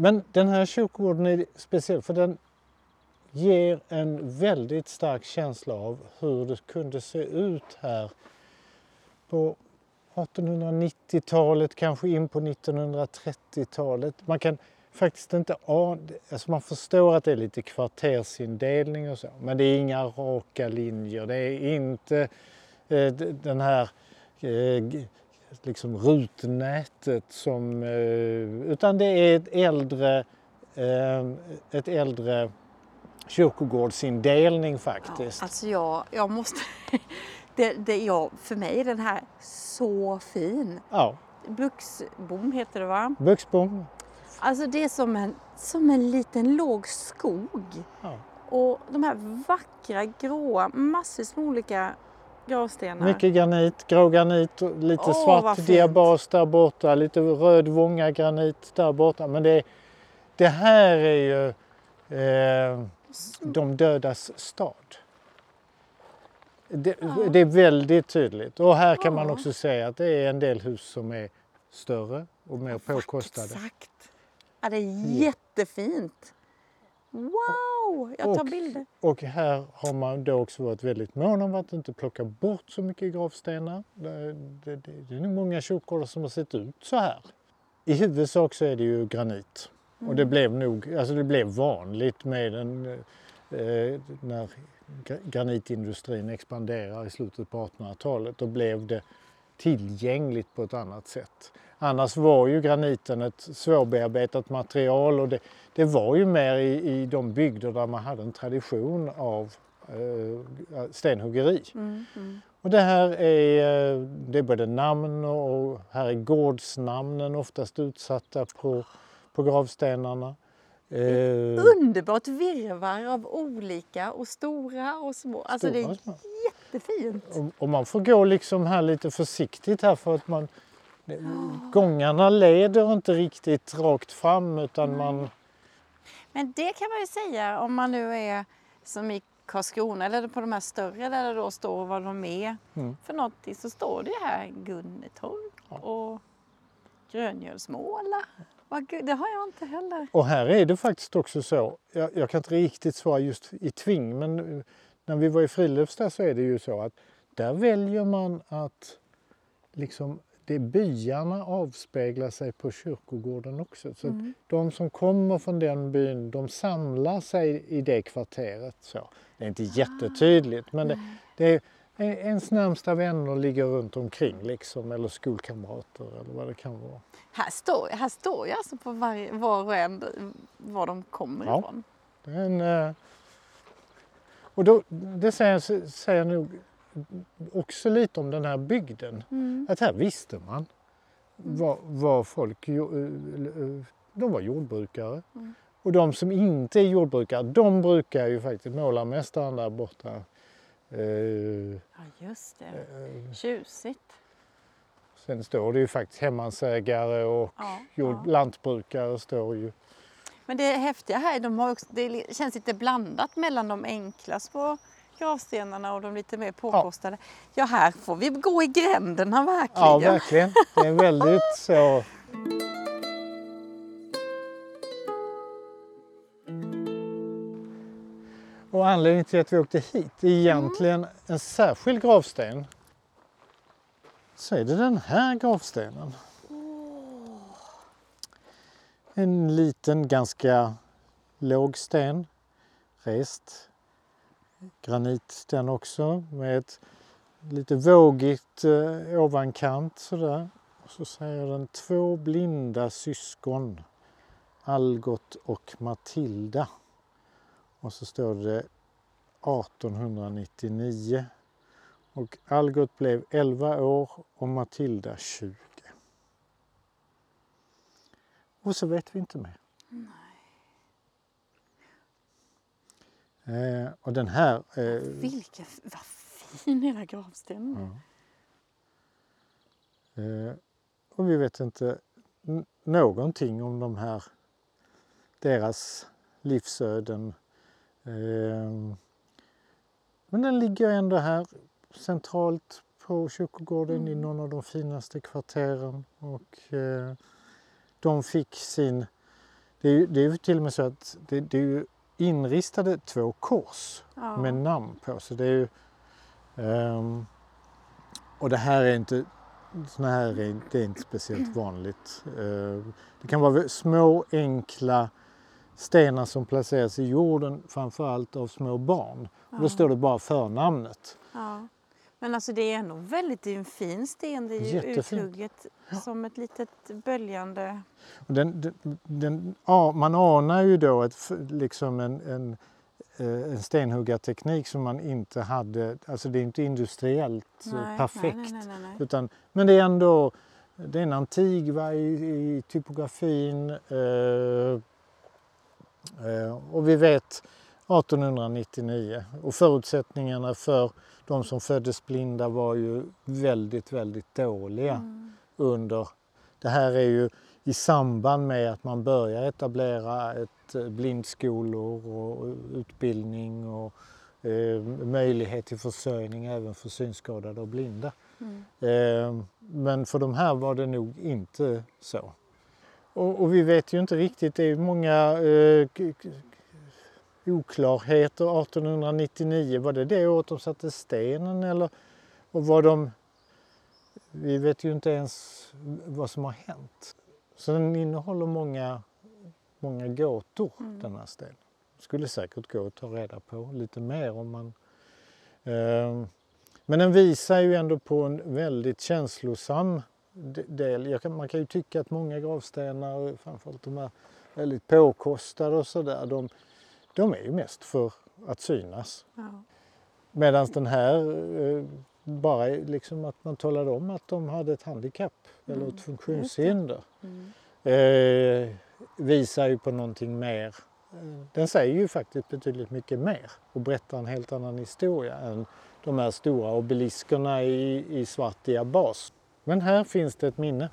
Men den här kyrkogården är speciell för den ger en väldigt stark känsla av hur det kunde se ut här på 1890-talet, kanske in på 1930-talet. Man kan faktiskt inte ana, alltså man förstår att det är lite kvartersindelning och så, men det är inga raka linjer. Det är inte eh, den här eh, liksom rutnätet som, eh, utan det är ett äldre, eh, ett äldre kyrkogårdsindelning faktiskt. Alltså jag, jag måste... Det, det, jag, för mig är den här så fin. Ja, Buxbom heter det va? Buxbom. Alltså det är som en, som en liten låg skog. Ja. Och de här vackra gråa, massvis med olika gravstenar. Mycket granit, grå granit, lite Åh, svart diabas där borta, lite röd vånga granit där borta. Men det, det här är ju eh, de dödas stad. Det, det är väldigt tydligt. Och här kan man Ja. också säga att det är en del hus som är större och mer påkostade. Exakt. Ja, det är jättefint. Wow! Jag tar Och- bilder. Och här har man då också varit väldigt mån om att inte plocka bort så mycket gravstenar. Det, det, det, det är nog många kyrkogårdar som har sett ut så här. I huvudsak så är det ju granit. Och det blev nog, alltså det blev vanligt med den, eh, när gra- granitindustrin expanderar i slutet på 1800-talet. Då blev det tillgängligt på ett annat sätt. Annars var ju graniten ett svårbearbetat material och det, det var ju mer i, i de bygder där man hade en tradition av eh, stenhuggeri. Mm, mm. Och det här är, eh, det är både namn och, här är gårdsnamnen oftast utsatta på, på gravstenarna. Eh, Underbart virrvarr av olika och stora och små. Alltså det stora är små. jättefint. Och, och man får gå liksom här lite försiktigt här för att man Gångarna leder inte riktigt rakt fram utan man... Men det kan man ju säga om man nu är som i Karlskrona eller på de här större där det då står vad de är Mm. för någonting så står det ju här Gunnetorp Ja. och Gröngölsmåla. Det har jag inte heller. Och här är det faktiskt också så, jag, jag kan inte riktigt svara just i Tving, men när vi var i Friluftsdag så är det ju så att där väljer man att liksom det byarna avspeglar sig på kyrkogården också. Så Mm. de som kommer från den byn, de samlar sig i det kvarteret. Så. Det är inte jättetydligt, men det, det är ens närmsta vänner ligger runt omkring liksom, eller skolkamrater eller vad det kan vara. Här står, här står ju alltså på varje, var och en var de kommer Ja. ifrån. Det, är en, eh, och då, det säger, säger nog också lite om den här bygden. Mm. Att här visste man vad, vad folk eh, eh, De var jordbrukare. Mm. Och de som inte är jordbrukare, de brukar ju faktiskt, målarmästaren där borta, eh, Ja, just det. eh, Tjusigt. sen står det ju faktiskt hemmansägare och Ja, jord, ja. lantbrukare står ju. Men det häftiga här, de har också, det känns lite blandat mellan de enkla små gravstenarna och de lite mer påkostade. Ja, här får vi gå i gränderna verkligen. Ja, verkligen. Det är väldigt så. Och anledningen till att vi åkte hit är egentligen en särskild gravsten. Så är det den här gravstenen. En liten, ganska låg sten. Rest. Granit den också med ett lite vågigt eh, ovankant sådär. Och så säger den två blinda syskon, Algot och Matilda. Och så står det 1899. Och Algot blev 11 år och Matilda 20. Och så vet vi inte mer. Eh, och den här eh, Vilken, vad fin hela gravstenen Ja. Eh, och vi vet inte någonting om de här, deras livsöden. Eh, men den ligger ändå här centralt på kyrkogården i Mm. någon av de finaste kvarteren. Och eh, de fick sin... Det är, ju, det är ju till och med så att det, det är ju inristade två kors Ja. med namn på. Så det är ju, ehm, och det här är inte, såna här är, det är inte speciellt vanligt. Eh, det kan vara små enkla stenar som placeras i jorden framförallt av små barn. Och då Ja. står det bara förnamnet. Ja. Men alltså det är nog väldigt det är en fin sten. Det är ju Jättefint. uthugget som ett litet böljande... Och den, den, den, ja, man anar ju då ett, liksom en, en, eh, en stenhuggarteknik som man inte hade, alltså det är inte industriellt eh, Nej, perfekt. Nej, nej. Utan, men det är ändå det är en antik i, i typografin. Eh, eh, och vi vet 1899 och förutsättningarna för de som föddes blinda var ju väldigt, väldigt dåliga Mm. under... Det här är ju i samband med att man börjar etablera ett eh, blindskolor och utbildning och eh, möjlighet till försörjning även för synskadade och blinda. Mm. Eh, men för de här var det nog inte så. Och, och vi vet ju inte riktigt, det är många eh, oklarheter. 1899, var det det året de satte stenen eller och var de... Vi vet ju inte ens vad som har hänt. Så den innehåller många, många gåtor Mm. den här stenen. Skulle säkert gå att ta reda på lite mer om man... Eh, men den visar ju ändå på en väldigt känslosam del. Kan, man kan ju tycka att många gravstenar, framförallt de här väldigt påkostade och sådär, de, de är ju mest för att synas. Ja. Medan den här eh, bara liksom att man talade om att de hade ett handikapp eller Mm, ett funktionshinder. Mm. Eh, visar ju på någonting mer. Den säger ju faktiskt betydligt mycket mer och berättar en helt annan historia än de här stora obeliskerna i, i svart diabas. Men här finns det ett minne.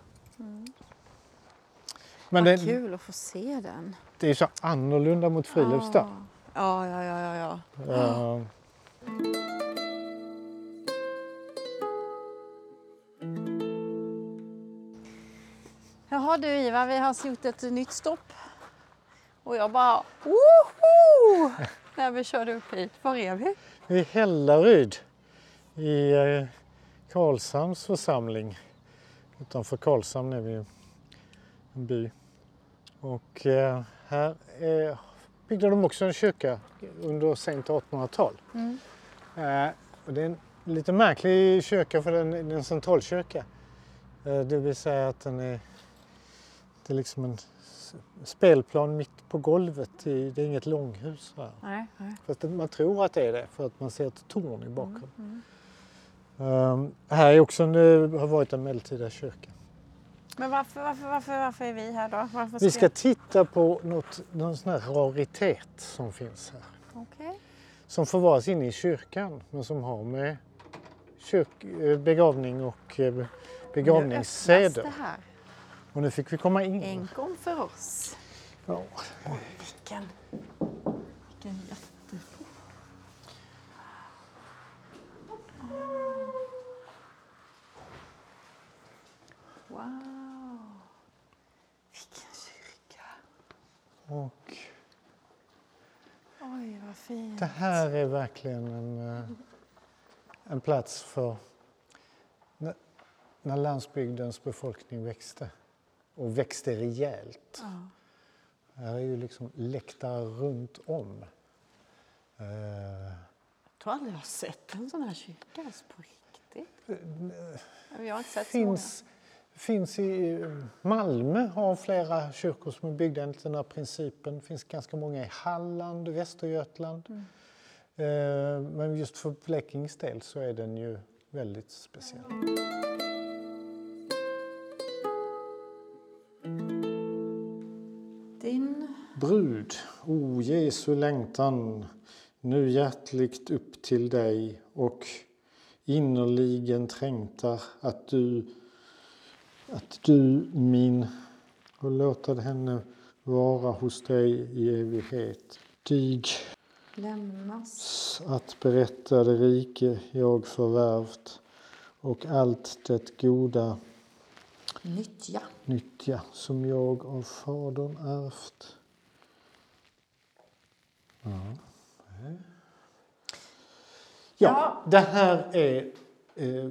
Men Vad det, kul att få se den. det är så annorlunda mot Friluftsdag. Ja, ja, ja, ja. ja. Jag Jaha du Ivar, vi har gjort ett nytt stopp. Och jag bara woho! När vi körde upp hit. Var är vi? I Hällaryd i eh, Karlshamns församling. Utanför Karlshamn är vi en by. Och eh, här är, byggde de också en kyrka under sent 1800-tal. Mm. Eh, och det är en lite märklig kyrka för den, den är en centralkyrka. Eh, det vill säga att den är, det är liksom en spelplan mitt på golvet. Det är inget långhus. Här. Nej, nej. Fast man tror att det är det för att man ser ett torn i bakgrunden. Mm. Um, här är också en, har varit en medeltida kyrka. Men varför, varför, varför, varför är vi här då? Varför Vi ska titta på något, någon sån här raritet som finns här. Okej. Som förvaras inne i kyrkan men som har med kyrk, eh, begravning och eh, Nu begravningsseder. det här. Och nu fick vi komma in. En gång för oss. Ja. Vilken, vilken jätte... Wow! Vilken kyrka! Och Oj, vad fint. det här är verkligen en, eh, en plats för när, landsbygdens befolkning växte och växte rejält. Ja. Här är ju liksom läktare runt om. Eh, Jag tror aldrig jag har sett en sån här kyrka på riktigt. Vi har inte sett så finns, finns i Malmö har flera kyrkor som är byggda enligt den här principen. Det finns ganska många i Halland Västergötland. Mm. Eh, men just för Blekinges del så är den ju väldigt speciell. Din... Brud, o Jesu längtan, nu hjärtligt upp till dig och innerligen trängtar att du, att du min, och låta henne vara hos dig i evighet. Dig lämnas. att berätta det rike jag förvärvt och allt det goda Nyttja. nyttja som jag av Fadern ärvt. Ja. Ja, det här är... Eh,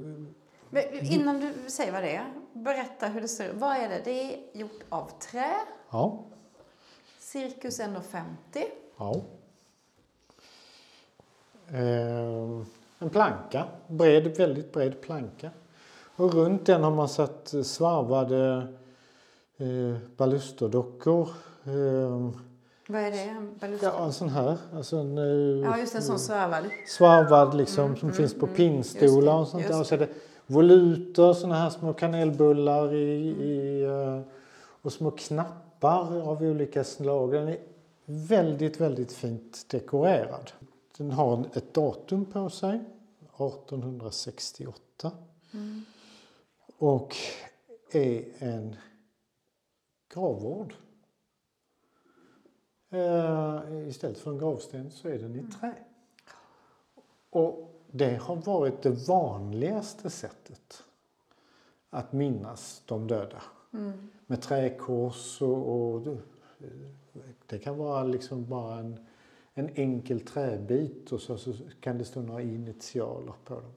Men Innan du säger vad det är, berätta hur det ser ut. Vad är det? Det är gjort av trä, ja, cirkus 1,50. ja. Eh, en planka, bred, väldigt bred planka. Och runt den har man satt svarvade eh, balusterdockor. Eh, Vad är det? En baluster? ja, en sån här. Alltså en, eh, Ja, just en sån svarvad. svarvad liksom som finns på pinnstolar och sånt där. Och så är det voluter, såna här små kanelbullar i, i, eh, och små knappar av olika slag. Den är väldigt, väldigt fint dekorerad. Den har ett datum på sig, 1868. Och är en gravvård. Eh, istället för en gravsten så är den i trä. Och det har varit det vanligaste sättet att minnas de döda. Med träkors och, och det kan vara liksom bara en, en enkel träbit och så, så kan det stå några initialer på dem.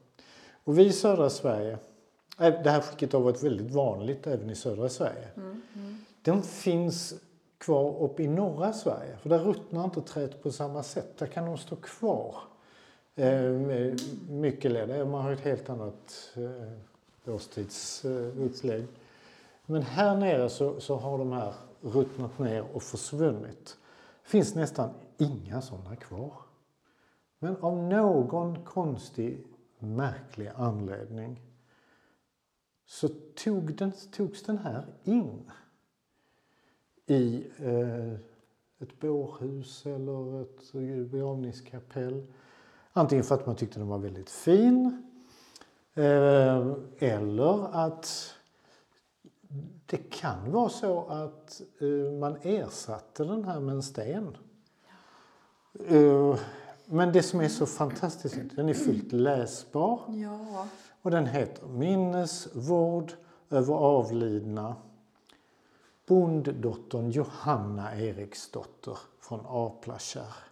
Och vi i södra Sverige, äh, det här skicket har varit väldigt vanligt även i södra Sverige. Den finns kvar uppe i norra Sverige, för där ruttnar inte träet på samma sätt. Där kan de stå kvar eh, mycket längre. Eh, man har ett helt annat eh, årstidsupplägg. Eh, Men här nere så, så har de här ruttnat ner och försvunnit. Det finns nästan inga sådana kvar. Men av någon konstig, märklig anledning så tog den, togs den här in i eh, ett bårhus eller ett begravningskapell. Antingen för att man tyckte den var väldigt fin eh, eller att det kan vara så att eh, man ersatte den här med en sten. Eh, men det som är så fantastiskt, den är fullt läsbar Ja. och den heter Minnesvård över avlidna bonddottern Johanna Eriksdotter från Aplakärr.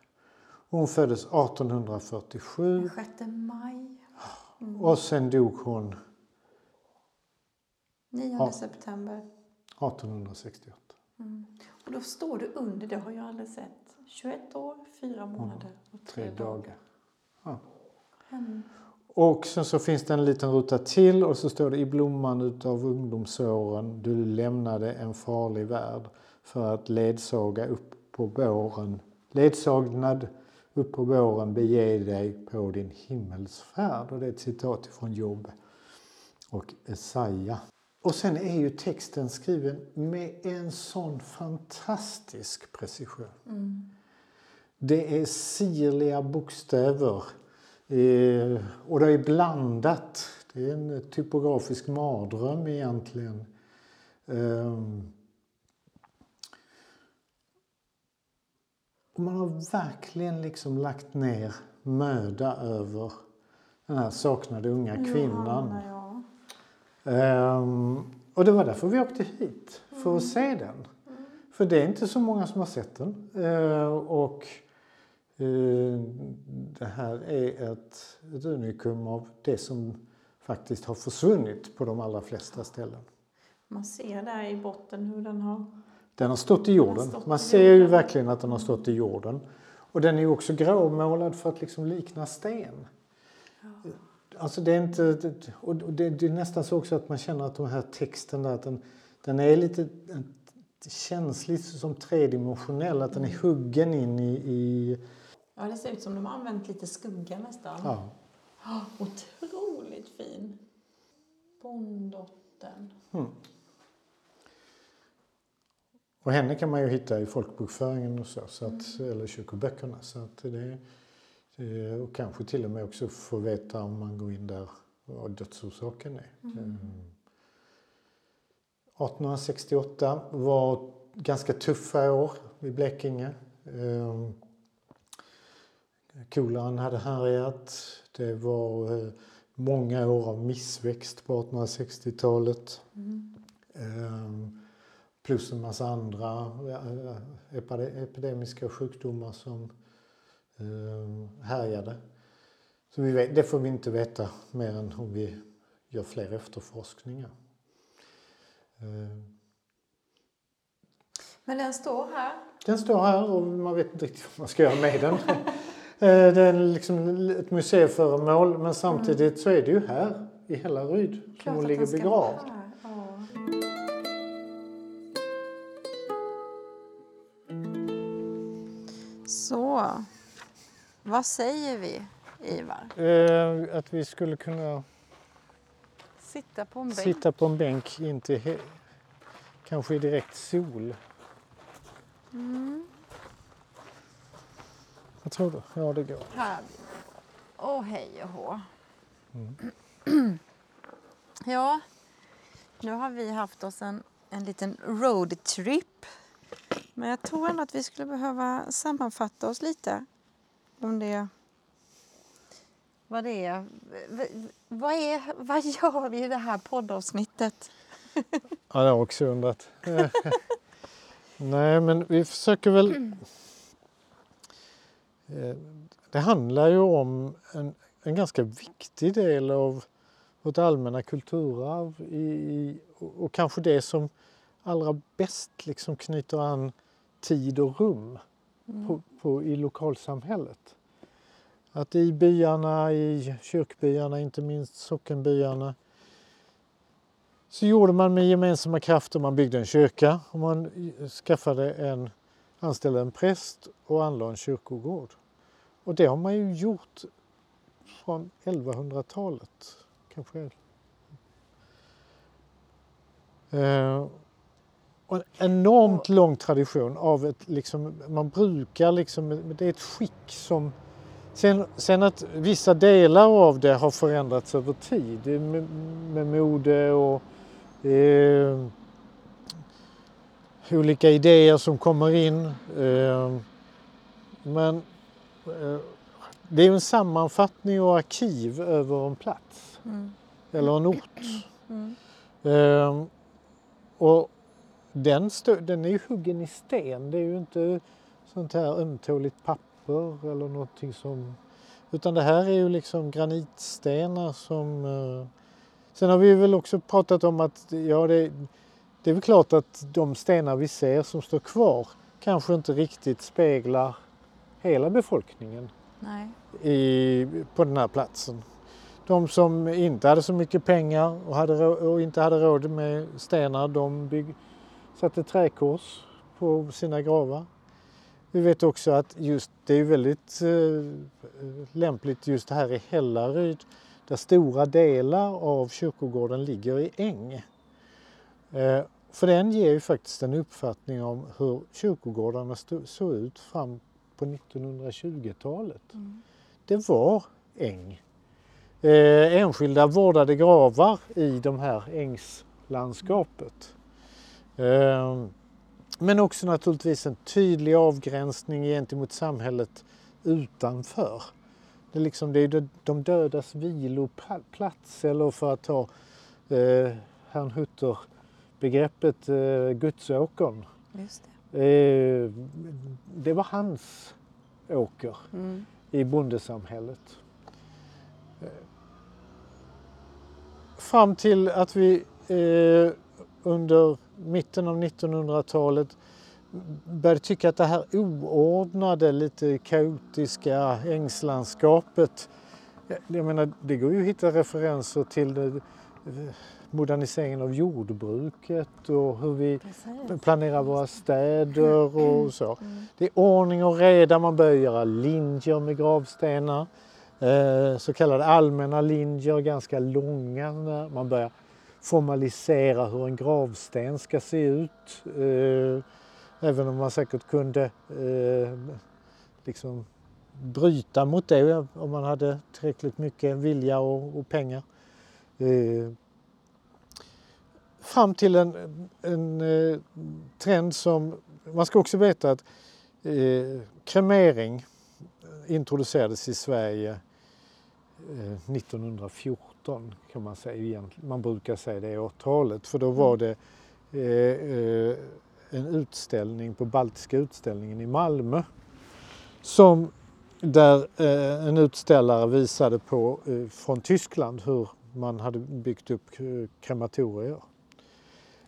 Hon föddes 1847 6 maj. och sen dog hon 9 Ja. september. 1868. Och då står det under, det har jag aldrig sett. 21 år, 4 månader och 3 Tre dagar. Ja. Mm. Och sen så finns det en liten ruta till och så står det i blomman utav ungdomsåren du lämnade en farlig värld för att ledsaga upp på våren. Ledsagnad upp på våren bege dig på din himmelsfärd. Och det är ett citat från Job och Esaja. Och sen är ju texten skriven med en sån fantastisk precision. Det är sirliga bokstäver eh, och det är blandat. Det är en typografisk mardröm egentligen. Ehm. Och man har verkligen liksom lagt ner möda över den här saknade unga kvinnan. Johanna, ja. Ehm, och det var därför vi åkte hit, för att se den. För det är inte så många som har sett den. Ehm, och eh, det här är ett, ett unikum av det som faktiskt har försvunnit på de allra flesta ställen. Man ser där i botten hur den har... Den har stått i jorden. stått Man ser ju verkligen att den har stått i jorden. Och den är ju också gråmålad för att liksom likna sten. Alltså det är inte... Och det, det är nästan så också att man känner att den här texten där, att den, den är lite... Det känns lite som tredimensionell, att den är huggen in i... i Ja, det ser ut som de har använt lite skugga nästan. ja. Ah, Otroligt fin. Bonddottern. Och henne kan man ju hitta i folkbokföringen och så, så att, eller kyrkoböckerna. Så att det, det, och kanske till och med också få veta om man går in där vad dödsorsaken är. Mm. 1868 var ganska tuffa år i Blekinge. Ehm, Koleran hade härjat. Det var eh, många år av missväxt på 1860-talet. Ehm, Plus en massa andra eh, epide- epidemiska sjukdomar som eh, härjade. Så vi vet, det får vi inte veta mer än om vi gör fler efterforskningar. Eh, Men den står här. Den står här och man vet inte riktigt vad man ska göra med den. Det är liksom ett museiföremål men samtidigt så är det ju här i Hällaryd som hon ligger begravd. Så, vad säger vi, Ivar? Eh, Att vi skulle kunna Sitta på en bänk. sitta på en bänk in till he- kanske i direkt sol. Mm. Vad tror du? Ja, det går. Här. Åh, hej och hå. Mm. ja, nu har vi haft oss en, en liten roadtrip. Men jag tror ändå att vi skulle behöva sammanfatta oss lite. Om det... Vad det är. Vad, är, vad gör vi i det här poddavsnittet? Ja, det har jag också undrat. Nej, men vi försöker väl... Eh, Det handlar ju om en, en ganska viktig del av vårt allmänna kulturarv i, i, och och kanske det som allra bäst liksom knyter an tid och rum på, på, i lokalsamhället. Att i byarna, i kyrkbyarna, inte minst sockenbyarna, så gjorde man med gemensamma krafter, man byggde en kyrka och man skaffade en, anställde en präst och anlade en kyrkogård. Och det har man ju gjort från 1100-talet. Kanske. Eh, och en enormt lång tradition av ett, liksom, man brukar liksom, det är ett skick som Sen, sen att vissa delar av det har förändrats över tid med, med mode och eh, olika idéer som kommer in. Eh, men eh, det är ju en sammanfattning och arkiv över en plats Mm. eller en ort. Mm. Eh, och den, stö, den är ju huggen i sten. Det är ju inte sånt här ömtåligt papper eller någonting som... Utan det här är ju liksom granitstenar som... Eh, sen har vi väl också pratat om att ja, det, det är väl klart att de stenar vi ser som står kvar kanske inte riktigt speglar hela befolkningen i, på den här platsen. De som inte hade så mycket pengar och, hade, och inte hade råd med stenar de bygg, satte träkors på sina gravar. Vi vet också att just det är väldigt eh, lämpligt just här i Hällaryd där stora delar av kyrkogården ligger i äng. Eh, för den ger ju faktiskt en uppfattning om hur kyrkogårdarna såg ut fram på 1920-talet. Mm. Det var äng. Eh, enskilda vårdade gravar i de här ängslandskapet. Eh, men också naturligtvis en tydlig avgränsning gentemot samhället utanför. Det är, liksom, det är de dödas viloplats eller för att ta eh, Herrn Hutter begreppet eh, Gudsåkern. Just det. Eh, det var hans åker mm. i bondesamhället. Eh, fram till att vi eh, under mitten av 1900-talet började tycka att det här oordnade, lite kaotiska ängslandskapet, jag menar det går ju att hitta referenser till det, moderniseringen av jordbruket och hur vi Precis. planerar våra städer och mm. så. Det är ordning och reda, man börjar göra linjer med gravstenar. Eh, så kallade allmänna linjer, ganska långa. Man börjar formalisera hur en gravsten ska se ut. Eh, även om man säkert kunde eh, liksom bryta mot det om man hade tillräckligt mycket vilja och, och pengar. Eh, fram till en, en eh, trend som, man ska också veta att eh, kremering introducerades i Sverige eh, 1914 18 kan man säga egentligen. Man brukar säga det årtalet för då var mm. det eh, eh, en utställning på Baltiska utställningen i Malmö som där eh, en utställare visade på eh, från Tyskland hur man hade byggt upp eh, krematorier.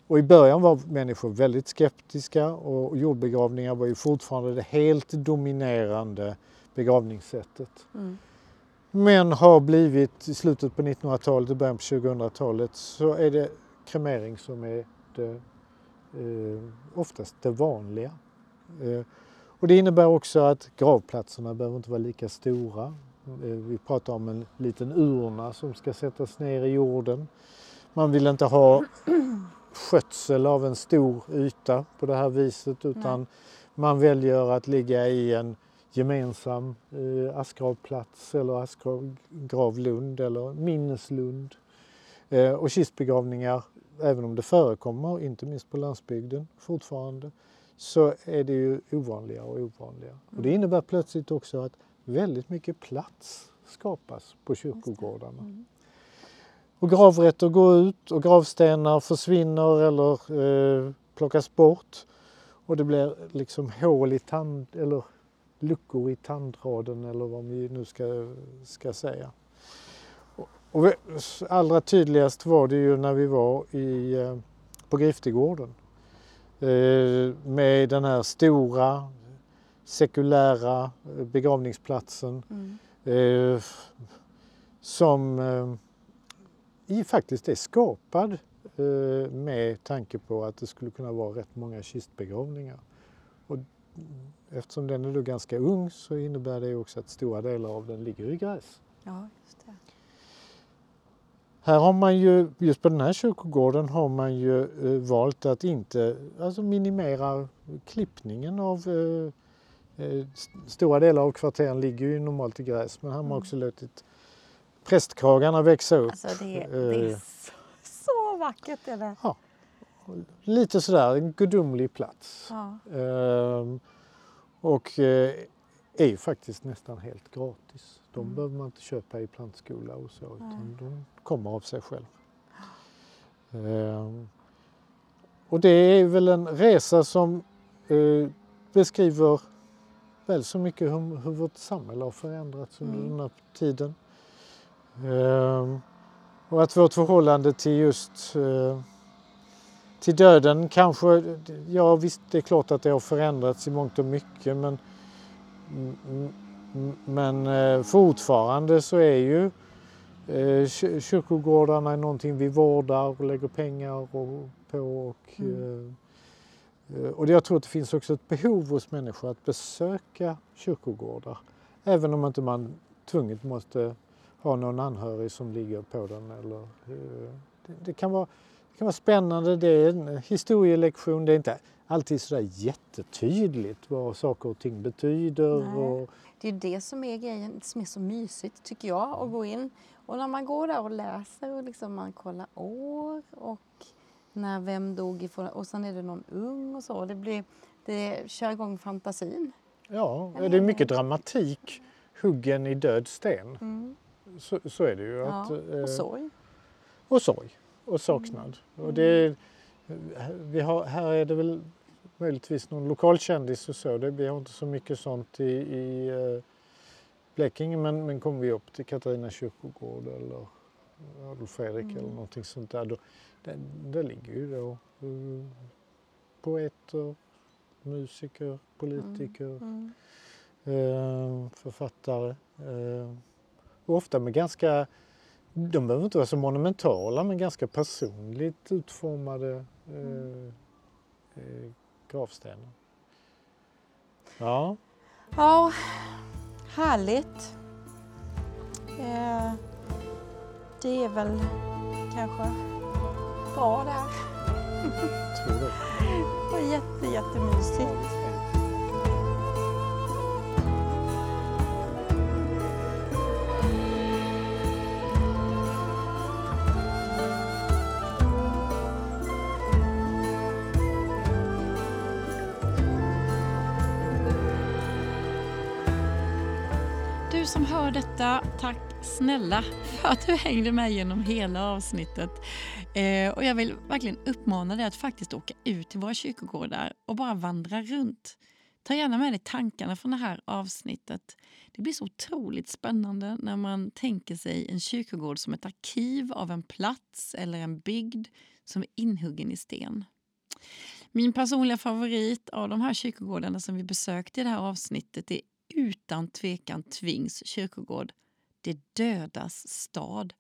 Och i början var människor väldigt skeptiska och jordbegravningar var ju fortfarande det helt dominerande begravningssättet. Mm. Men har blivit i slutet på 1900-talet och början på 2000-talet så är det kremering som är det, eh, oftast det vanliga. Eh, och det innebär också att gravplatserna behöver inte vara lika stora. Eh, vi pratar om en liten urna som ska sättas ner i jorden. Man vill inte ha skötsel av en stor yta på det här viset utan Nej. man väljer att ligga i en gemensam eh, askgravplats eller askgravlund eller minneslund. Eh, och kistbegravningar, även om det förekommer, inte minst på landsbygden fortfarande, så är det ju ovanligare och ovanligare. Mm. Och det mm. innebär plötsligt också att väldigt mycket plats skapas på kyrkogårdarna. Mm. Och gravrätter går ut och gravstenar försvinner eller eh, plockas bort. Och det blir liksom hål i tand, eller luckor i tandraden eller vad vi nu ska, ska säga. Och vi, allra tydligast var det ju när vi var i, eh, på Griftegården eh, med den här stora sekulära eh, begravningsplatsen mm. som i faktiskt är skapad med tanke på att det skulle kunna vara rätt många kistbegravningar. Och eftersom den är då ganska ung så innebär det också att stora delar av den ligger i gräs. Ja, just det. Här har man ju, just på den här kyrkogården har man ju eh, valt att inte alltså minimera klippningen av eh, eh Stora delar av kvarteren ligger ju normalt i gräs men här har man mm. också låtit prästkragarna växa upp. Alltså det, det är eh, så, så vackert. Är det. Ja, lite sådär en gudomlig plats. Ja. Ehm, och eh, är ju faktiskt nästan helt gratis. De mm. behöver man inte köpa i plantskola och så utan de kommer av sig själv. Ehm, och det är väl en resa som eh, beskriver väl så mycket hur, hur vårt samhälle har förändrats under Mm. den här tiden. Ehm, och att vårt förhållande till just eh, till döden kanske, ja visst det är klart att det har förändrats i mångt och mycket men, men eh, fortfarande så är ju eh, kyr- kyrkogårdarna någonting vi vårdar och lägger pengar på. Och, Mm. eh, och jag tror att det finns också ett behov hos människor att besöka kyrkogårdar. Även om inte man tvunget måste ha någon anhörig som ligger på den. Eller, det, det, kan vara, kan vara spännande, det är en historielektion. Det är inte alltid sådär jättetydligt vad saker och ting betyder. Och, Det är det som är grejen som är så mysigt tycker jag att gå in och när man går där och läser och liksom man kollar år och när vem dog ifrån och sen är det någon ung och så. Det, blir, det kör igång fantasin. ja, det är mycket dramatik huggen i död sten. Mm. Så, så är det ju. Ja. Att, eh, Och sorg. och sorg och saknad. Mm. Och det, vi har, här är det väl möjligtvis någon lokalkändis och så. Det, vi har inte så mycket sånt i, i eh, Blekinge men, men kommer vi upp till Katarina kyrkogård eller Adolf Fredrik Mm. eller någonting sånt där. Då, där, där ligger ju då eh, poeter, musiker, politiker, Mm. eh, författare. Eh, och ofta med ganska, de behöver inte vara så monumentala men ganska personligt utformade eh, eh, gravstenar. Ja, Ja, härligt. Eh, det är väl kanske bra där. tror det. Det var jätte, jättemysigt. Hör tack snälla för att du hängde med genom hela avsnittet. Eh, och jag vill verkligen uppmana dig att faktiskt åka ut till våra kyrkogårdar och bara vandra runt. Ta gärna med dig tankarna från det här avsnittet. Det blir så otroligt spännande när man tänker sig en kyrkogård som ett arkiv av en plats eller en bygd som är inhuggen i sten. Min personliga favorit av de här kyrkogårdarna som vi besökte i det här avsnittet är utan tvekan Tvings kyrkogård. Det dödas stad.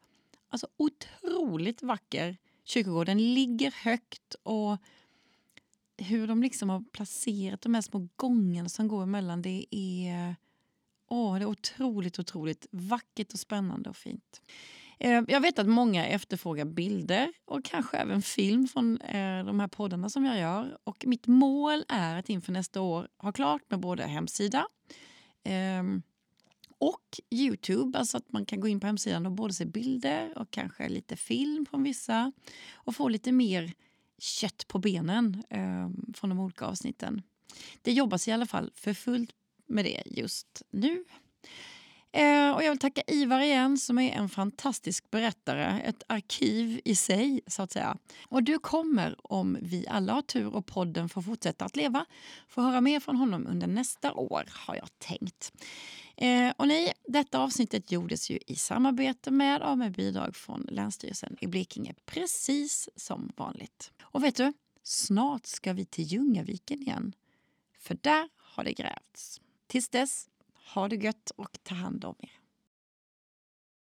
Alltså otroligt vacker kyrkogård. Den ligger högt och hur de liksom har placerat de här små gångarna som går emellan det är, åh, det är otroligt, otroligt vackert och spännande och fint. Eh, jag vet att många efterfrågar bilder och kanske även film från eh, de här poddarna som jag gör. Och mitt mål är att inför nästa år ha klart med både hemsida ehm, och Youtube, alltså att man kan gå in på hemsidan och både se bilder och kanske lite film från vissa och få lite mer kött på benen ehm, från de olika avsnitten. Det jobbas i alla fall för fullt med det just nu. Eh, och jag vill tacka Ivar igen som är en fantastisk berättare, ett arkiv i sig så att säga. Och du kommer, om vi alla har tur och podden får fortsätta att leva, få höra mer från honom under nästa år har jag tänkt. Eh, och nej, detta avsnittet gjordes ju i samarbete med och med bidrag från Länsstyrelsen i Blekinge, precis som vanligt. Och vet du, snart ska vi till Ljungaviken igen, för där har det grävts. Tills dess, ha det gött och ta hand om er.